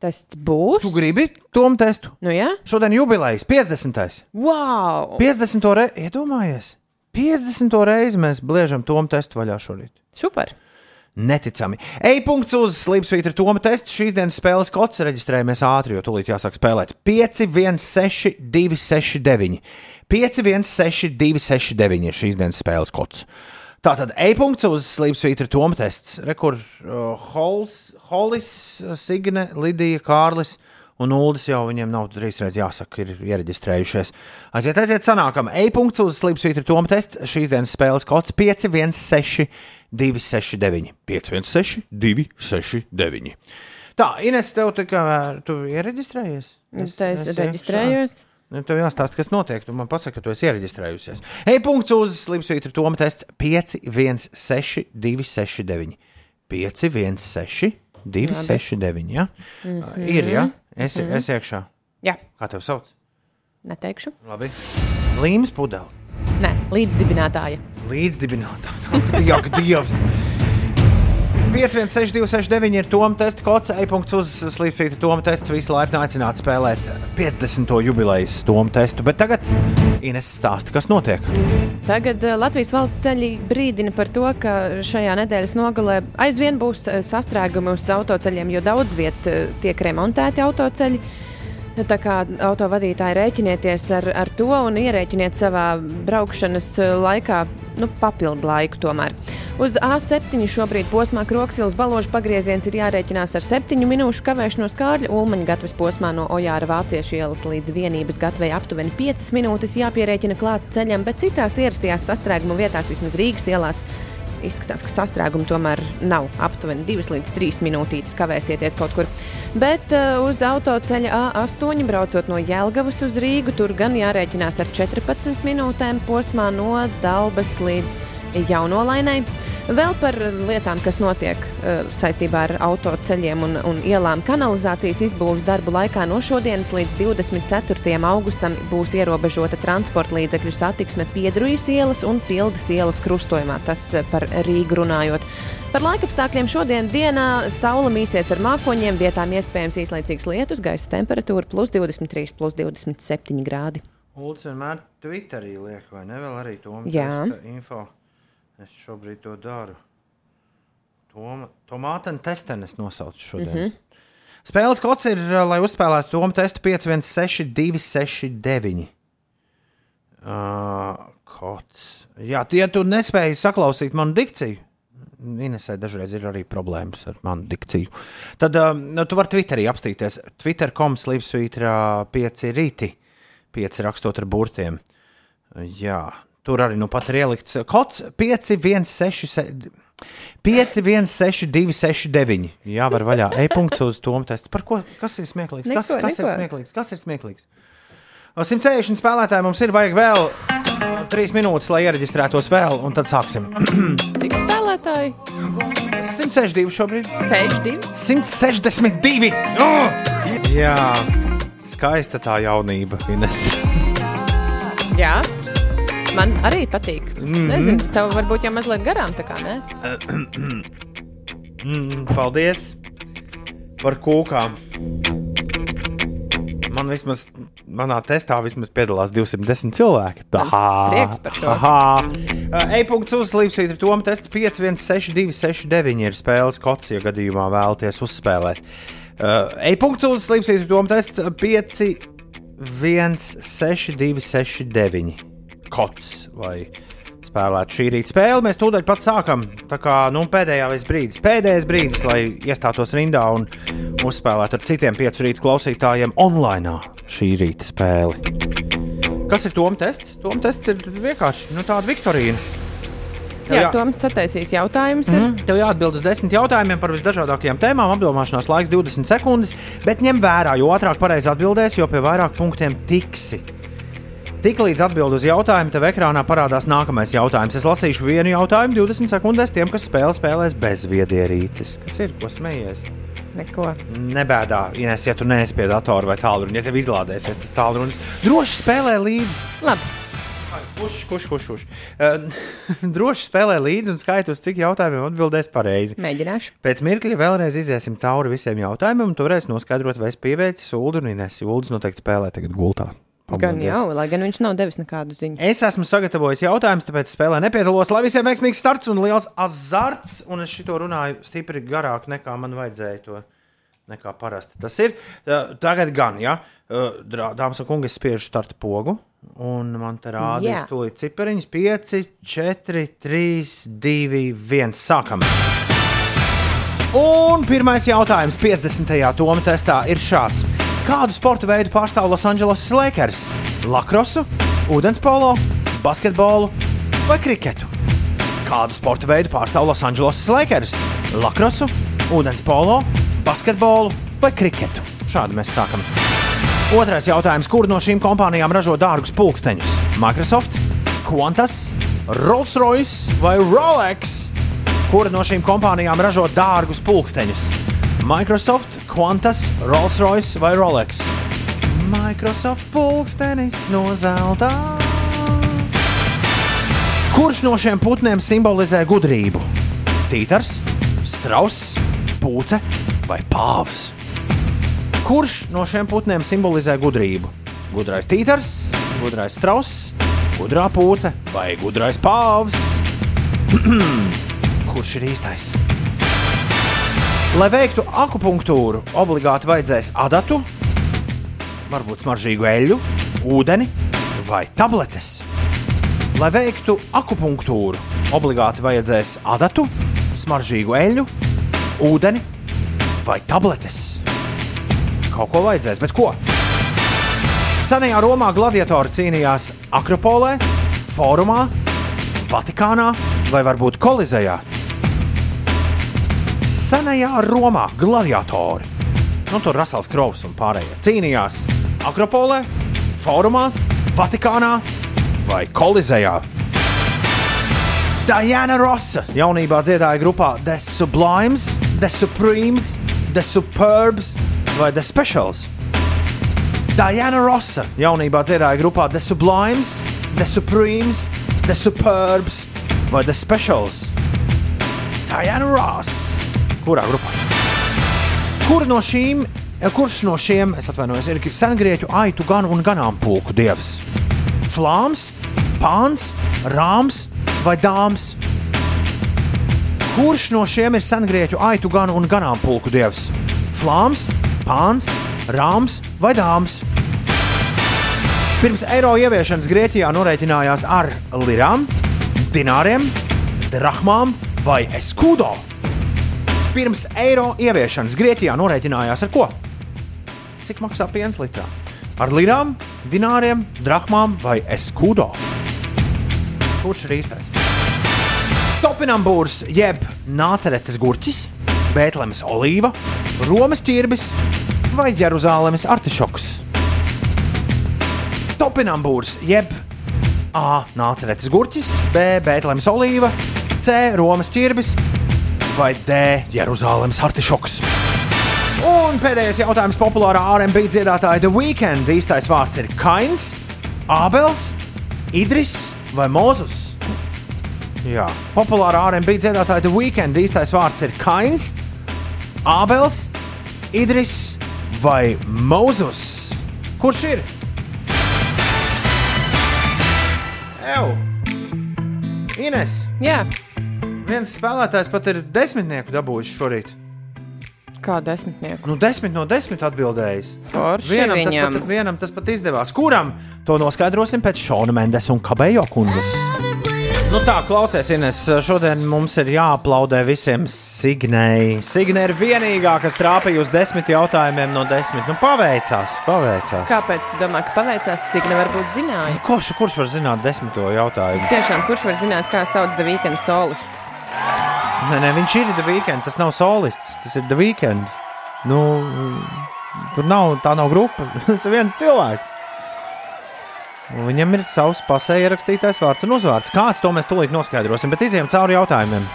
Tests būs. Tu gribi tom testu? Nu, jā. Šodien jubilejas 50. Wow! 50. reizi, iedomājies! 50. reizi mēs bliežam tom testu vaļā šorīt. Super! Neticami. E-punkts uz Slimsvītra Toma testa. Šīs dienas spēles kods reģistrējamies ātri, jo tūlīt jāsāk spēlēt. 5, 1, 6, 2, 6, 9. 5, 1, 6, 2, 6, 9 ir šīs dienas spēles kods. Tātad e-punkts uz Slimsvītra Toma tests. Rekur uh, Hols, Holis, Signe, Lidija, Kārlis. Un Uldis jau viņiem nav trīsreiz jāsaka, ir iereģistrējušies. Aiziet, aiziet, sanākam. E-punkts uz Slimsvītra Toma tests. Šīs dienas spēles kods 5, 1, 6, 2, 6, 9. 5, 1, 6, 2, 6, 9. Tā, Ines, tev tā tu iereģistrējies? Es te esi reģistrējos. Nu, tev jāstāsta, kas notiek. Tu man pasaki, ka tu esi iereģistrējusies. E-punkts uz Slimsvītra Toma tests 5, 1, 6, 2, 6, 9. 5, 1, 6, 2, Labi. 6, 9. Ja? Mhm. Ir, ja? Es, Mhm. es iekšā. Jā. Kā tev sauc? Neteikšu. Labi. Līmes pudeli. Nē, līdzdibinātāja. Līdzdibinātāja. Ak, Dievs! 516, ir Toma testa kods, e-punkts uz Slimsvītra Toma tests. Visi laipni aicināti spēlēt 50. jubilejas Toma testu. Bet tagad Ines stāsta, kas notiek. Tagad eh, Latvijas valsts ceļi brīdina par to, ka šajā nedēļas nogalē aizvien būs eh, sastrēgumi uz autoceļiem, jo daudz vietā tiek remontēti autoceļi. Tā kā autovadītāji rēķinieties ar, ar to un ierēķiniet savā braukšanas eh, laikā nu, papildu laiku. Tomēr. Uz A7 šobrīd posmā Kroksilas baložu pagrieziens ir jārēķinās ar 7 minūšu kavēšanos Kārļa Ulmaņa gatavas posmā no Ojāra Vāciešu ielas līdz vienības gatavai aptuveni 5 minūtes jāpierēķina klāt ceļam, bet citās ierastajās sastrēguma vietās, vismaz Rīgas ielās, izskatās, ka sastrēgumi tomēr nav aptuveni 2 līdz 3 minūtītes kavēsieties kaut kur. Bet uh, uz autoceļa A8 braucot no Jēlgavas uz Rīgu, tur gan jārēķinās ar 14 minūtēm posmā no Dalbas līdz Jaunolainai. Vēl par lietām, kas notiek uh, saistībā ar autoceļiem un, un ielām. Kanalizācijas izbūves darbu laikā no šodienas līdz 24. augustam būs ierobežota transporta līdzekļu satiksme Piedrujas ielas un Pildas ielas krustojumā. Tas uh, par Rīgu runājot. Par laikapstākļiem šodien dienā saule mīsies ar mākoņiem, vietām iespējams īslaicīgs lietus, gaisa temperatūra plus 23, plus 27 grādi. Ulds vienmēr Twitterī liek, vai ne? Vēl arī to Jā. info. Es šobrīd to daru. Toma, Tomātena testenes nosaucu šodien. Mm. -hmm. Spēles kods ir, uh, lai uzspēlētu Tomu testu 516, 269. Uh, kods. Jā, tie tu nespēji saklausīt manu dikciju. Inesē dažreiz ir arī problēmas ar manu dikciju. Tad uh, nu, tu vari Twitterī apstīties. Twitter.com slīpsvītra 5 rīti, 5 rakstot ar burtiem. Jā, tur arī nu pat ir ielikts kods 516. 516, 269. Jā, var vaļā. E-punkts uz Tomu testu. Par ko? Kas ir smieklīgs? Kas, Neko, kas ir neko. smieklīgs? Kas ir smieklīgs? 160 spēlētāji mums ir vajag vēl 3 minūtes, lai iereģistrētos vēl, un tad sāksim. Cik spēlētāji? 162 šobrīd. 62. 162! Oh! Jā, skaista tā jaunība, Ines. Jā. Man arī patīk. Mm Mhm. -hmm. Nezinu, tev varbūt jau mazliet garām, tā kā ne? Mm, Paldies par kūkām. Man vismaz, manā testā vismaz piedalās 210 cilvēki. Aha, prieks par to. aha. E-punkts uzslīpsvīt ar Tomu tests 516269 ir spēles kods, ja gadījumā vēlaties uzspēlēt. E-punkts uzslīpsvīt ar Tomu tests 516269 kods, lai spēlētu šī rīta spēli. Mēs tūdaļ pat sākam. Tā kā nu, pēdējais brīdis, pēdējais brīdis, lai iestātos rindā un uzspēlētu ar citiem piecu rītu klausītājiem online šī rīta spēli. Kas ir Toms tests? Toms tests ir vienkārši nu, tāda Viktorīna. Tev Jā, jā- Toms sataisīs jautājumus. Mm, tev jāatbild uz desmit jautājumiem par visdažādākajām tēmām. Apdomāšanās laiks 20 sekundes, bet ņem vērā, jo ātrāk pareizi atbildēsi, jo pie vairāk punktiem tiksi. Tiklīdz atbild uz jautājumu, tev ekrānā parādās nākamais jautājums. Es lasīšu vienu jautājumu 20 sekundēs tiem, kas spēlē spēlēs bez viedierīces. Kas ir? Ko smējies? Neko. Nebēdā, Ines, ja tu neesi pie datora vai tālruņa, ja tev izlādēsies tas tālrunis. Droši spēlē līdzi. Labi. Kurš, kurš, kurš? kurš. Uh, droši spēlē līdzi un skaita, uz cik jautājumiem atbildēs pareizi. Mēģināšu. Pēc mirkļa vēlreiz iziesim cauri visiem jautājumiem, un tu varēsi noskaidrot, vai es pieveicu sūdu un Ines. Jūldis noteikti spēlē tagad gultā. Gan jau, lai gan viņš nav devis nekādu ziņu. Es esmu sagatavojis jautājumus, tāpēc spēlē nepiedalos. Lai visiem veiksmīgs starts un liels azarts, un es šito runāju stipri garāk nekā man vajadzēja to. Nekā parasti tas ir. Tagad gan, ja dāmas un kungi, es spiežu starta pogu, un man te rādīs tūlīt cipariņus 5, 4, 3, 2, 1. Sākam! Un pirmais jautājums 50. Toma testā ir šāds. Kādu sporta veidu pārstāv Losandželosas Lakers? Lakrosu, ūdenspolo, basketbolu vai kriketu? Kādu sporta veidu pārstāv Losandželosas Lakers? Lakrosu, ūdenspolo, basketbolu vai kriketu? Šādi mēs sākam. Otrais jautājums. Kur no šīm kompānijām ražo dārgus pulksteņus? Microsoft, Qantas, Rolls-Royce vai Rolex? Kura no šīm kompānijām ražo dārgus pulksteņus? Microsoft, Qantas, Rolls-Royce vai Rolex? Microsoft pulkstenis no zelta. Kurš no šiem putniem simbolizē gudrību? Tītars, strauss, pūce vai pāvs? Kurš no šiem putniem simbolizē gudrību? Gudrais tītars, gudrais strauss, gudrā pūce vai gudrais pāvs? Kurš ir īstais? Lai veiktu akupunktūru, obligāti vajadzēs adatu, varbūt smaržīgu eļļu, ūdeni vai tabletes. Lai veiktu akupunktūru, obligāti vajadzēs adatu, smaržīgu eļļu, ūdeni vai tabletes. Kaut ko vajadzēs, bet ko? Senajā Romā gladiatori cīnījās Akropolē, Fórumā, Vatikānā vai varbūt Kolizejā? Senajā Romā gladiatori, nu tur Rasels Kraus un pārējie cīnījās Akropolē, Fórumā, Vatikānā vai Kolizejā. Diana Rosa jaunībā dziedāja grupā The Sublimes, The Supremes, The Superbs vai The Specials. Diana Rosa jaunībā dziedāja grupā The Sublimes, The Supremes, The Superbs vai The Specials. Diana Ross. Kurā grupā? Kur no šīm, kurš no šiem, es atvainojos, ir sengrieķu aitu gan un ganāmpulku dievs? Flāms, pāns, rāms vai dāmas? Kurš no šiem ir sengrieķu aitu gan un ganāmpulku dievs? Flāms, pāns, rāms vai dāmas? Pirms eiro ieviešanas Grieķijā norēķinājās ar lirām, dināriem, drachmām vai eskudo. Pirms eiro ieviešanas Grieķijā norēķinājās ar ko? Cik maksā piens litrā? Ar lirām, dināriem, drachmām vai eskudo? Kurš ir īstais? Topinambūrs jeb nāceretes gurķis, Bētlemes olīva, Romas ķirbis vai Jeruzālēmas artišoks? Topinambūrs jeb A. Nāceretes gurķis, B. Bētlemes olīva, C. Romas ķirbis vai D. Jeruzālēmas artišoks. Un pēdējais jautājums populārā RMB dziedātāja The Weekend. Īstais vārds ir Kains, Ābels, Idris vai Mozus. Jā, populārā RMB dziedātāja The Weekend. Īstais vārds ir Kains, Ābels, Idris vai Mozus. Kurš ir? Ew! Ines! Jā, Viens spēlētājs pat ir desmitnieku dabūjis šorīt. kā desmitnieku. Nu, desmit no desmit atbildējis. Forši Vienam tas, viņam. pat, vienam tas pat izdevās. Kuram? To noskaidrosim pēc Šona Mendes un Kabejo kundzes. Nu tā, klausies, šodien mums ir jāaplaudē visiem Signei. Signe ir vienīgā, kas trāpīja uz desmit jautājumiem no desmit. Nu, paveicās, paveicās. Kāpēc domā, ka paveicās Signe varbūt zināja? Kurš, kurš var zināt desmito jautājumu? Tiešām, kurš var zināt, kā sauc The Weekend solistu? Nē, nē, viņš ir The Weekend. Tas nav solists, tas ir The Weekend. Nu, tur nav, tā nav grupa. Tas ir viens cilvēks. Un viņam ir savs pasē ierakstītais vārds un uzvārds. Kāds to mēs tūlīt noskaidrosim, bet iziem cauri jautājumiem.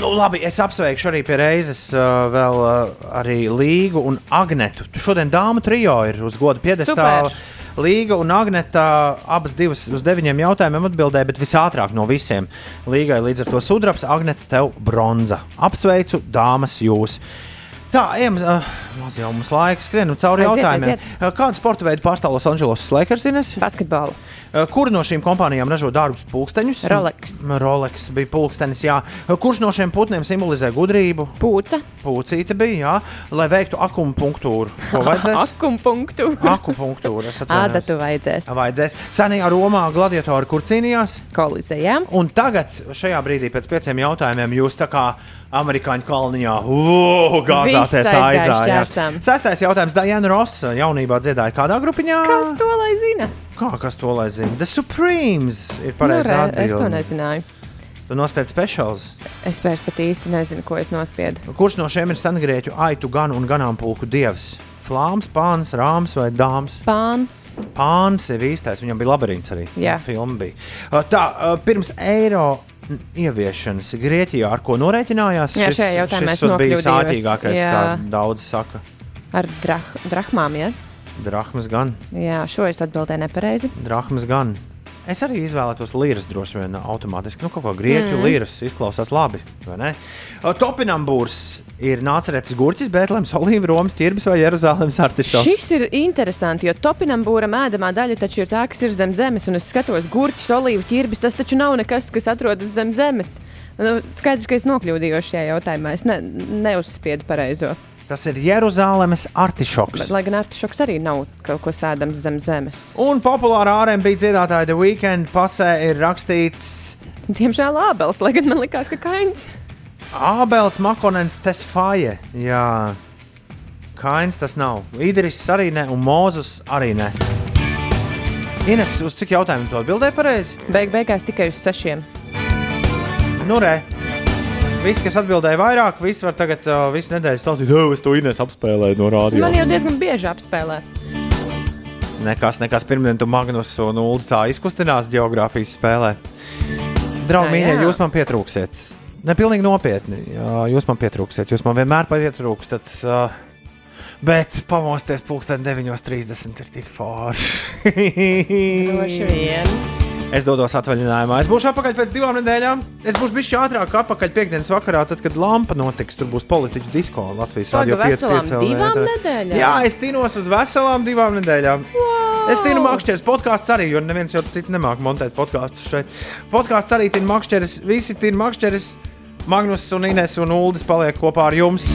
Nu, labi, es apsveikšu arī pie reizes uh, vēl uh, arī Līgu un Agnetu. Tu Šodien dāmu trijo ir uz goda piedestāla. Super. Līga un Agnēta abas divas uz deviņiem jautājumiem atbildēja, bet visātrāk no visiem. Līgai līdz ar to sudrabs, Agnēta tev bronza. Apsveicu, dāmas, jūs! Tā, ejam, uh, maz jau mums laiks, skrienam cauri Aiziet, jautājumiem. aiziet. Kādu sporta veidu pārstāv Los Angeles Lakers? Basketbolu. Uh, Kura no šīm kompānijām ražo dārgus pulksteņus? Rolex. Rolex bija pulkstenis, jā. Uh, Kurš no šiem putniem simbolizē gudrību? Pūca. Pūcīte bija, jā, lai veiktu akupunktūru. Ko vajadzēs? Akupunktūru. es atvainojos. Ādatu vajadzēs. Vajadzēs. Senajā Romā gladiatori kur cīnījās? Kolizejā. Un tagad, šajā brīdī, pēc pieciem jautājumiem, jūs tā kā amerikāņu kolonijā uh, gāzāties aizā. Sestais jautājums Diana Rosa jaunībā dziedāja kādā grupiņā? Kas to lai zina? Kā kas to lai zina? The Supremes ir pareizā Nu, re, es to nezināju. Tu nospied speciāls. Es vairs pat īsti nezinu, ko es nospiedu. Kurš no šiem ir sengrieķu aitu gan un ganāmpulku dievs? Flāms, pāns, rāms vai dāmas? Pāns. Pāns ir īstais, viņam bija labirints arī. Jā. Filma bija. Tā, pirms eiro ieviešanas Grieķijā, ar ko norēķinājās, Jā, šis esot bija sātīgākais, Jā. tā daudz saka. Ar drah drahmām, ja? Drahmas gan, Jā, šo es atbildēju nepareizi. drahmas gan. Es arī izvēlētos līras droši vien automātiski. Nu, kaut kā grieķu Mm. līras izklausās labi, vai ne? Topinambūrs ir nācerēts gurķis, Bētlēms, Olīva, Romas, Ķirbis vai Jeruzālēmas artišoks. Šis ir interesanti, jo topinam būram ēdamā daļa taču ir tā, kas ir zem zemes, un es skatos gurķis, olīvu ķirbis. Tas taču nav nekas, kas atrodas zem zemes. Nu, skaidrs, ka es nokļūdījos šajā jautājumā. Es ne, neuzspiedu pareizo. Tas ir Jeruzālēmas artišoks. Bet, lai gan artišoks arī nav kaut ko sēdams zem zemes. Un populārā RMB dziedātāja The Weekend pasē ir rakstīts Diemžēl ābels, lai gan man likās, ka kains. Ābels Makonens Tesfaje. Jā, Kains tas nav. Idris arī ne, un Mūzus arī ne. Ines, uz cik jautājumu tu atbildēji pareizi? Beig beigās tikai uz sešiem. nu, re. Visi, kas atbildēja vairāk, visi var tagad uh, visu nedēļu stāstīt, oh, es to Ines apspēlēju no rādio. Man jau diezgan bieži apspēlē. Nekas, nekas pirmdien tu Magnus un Ulu tā izkustinās geogrāfijas spēlē. Draugi, mīļie, jūs man pietrūksiet. Ne pilnīgi nopietni. Jā, jūs man pietrūksiet. Jūs man vienmēr pietrūkstat. Uh, bet pamosties pulksten 9.30 ir tik forši. Droši vien. Es dodos atvaļinājumā. Es būšu atpakaļ pēc divām nedēļām. Es būšu bijis ātrāk atpakaļ piekdienas vakarā, tad, kad lampa notiks. Tur būs politiķu disko Latvijas Paga, radio 5. veselām divām nedēļām? Jā, es tīnos uz veselām divām nedēļām. Wow. Es tīnu makšķeres podkāstu arī, jo neviens jau cits nemāk montēt podkāstus šeit. Podkāsts arī tīnu makšķeres, visi tīnu makšķeres. Magnus un Ines un Uldis paliek kopā ar jums.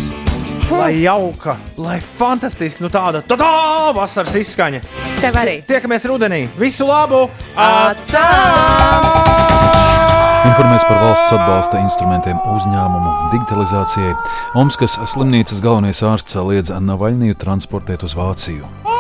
Lai jauka, lai fantastiski, nu tāda tā tā vasaras izskaņa. Tev arī. Tiekamies rudenī. Visu labu! Atā! Informēs par valsts atbalsta instrumentiem uzņēmumu digitalizācijai. Omskas slimnīcas galvenais ārsts liedz Navaļniju transportēt uz Vāciju.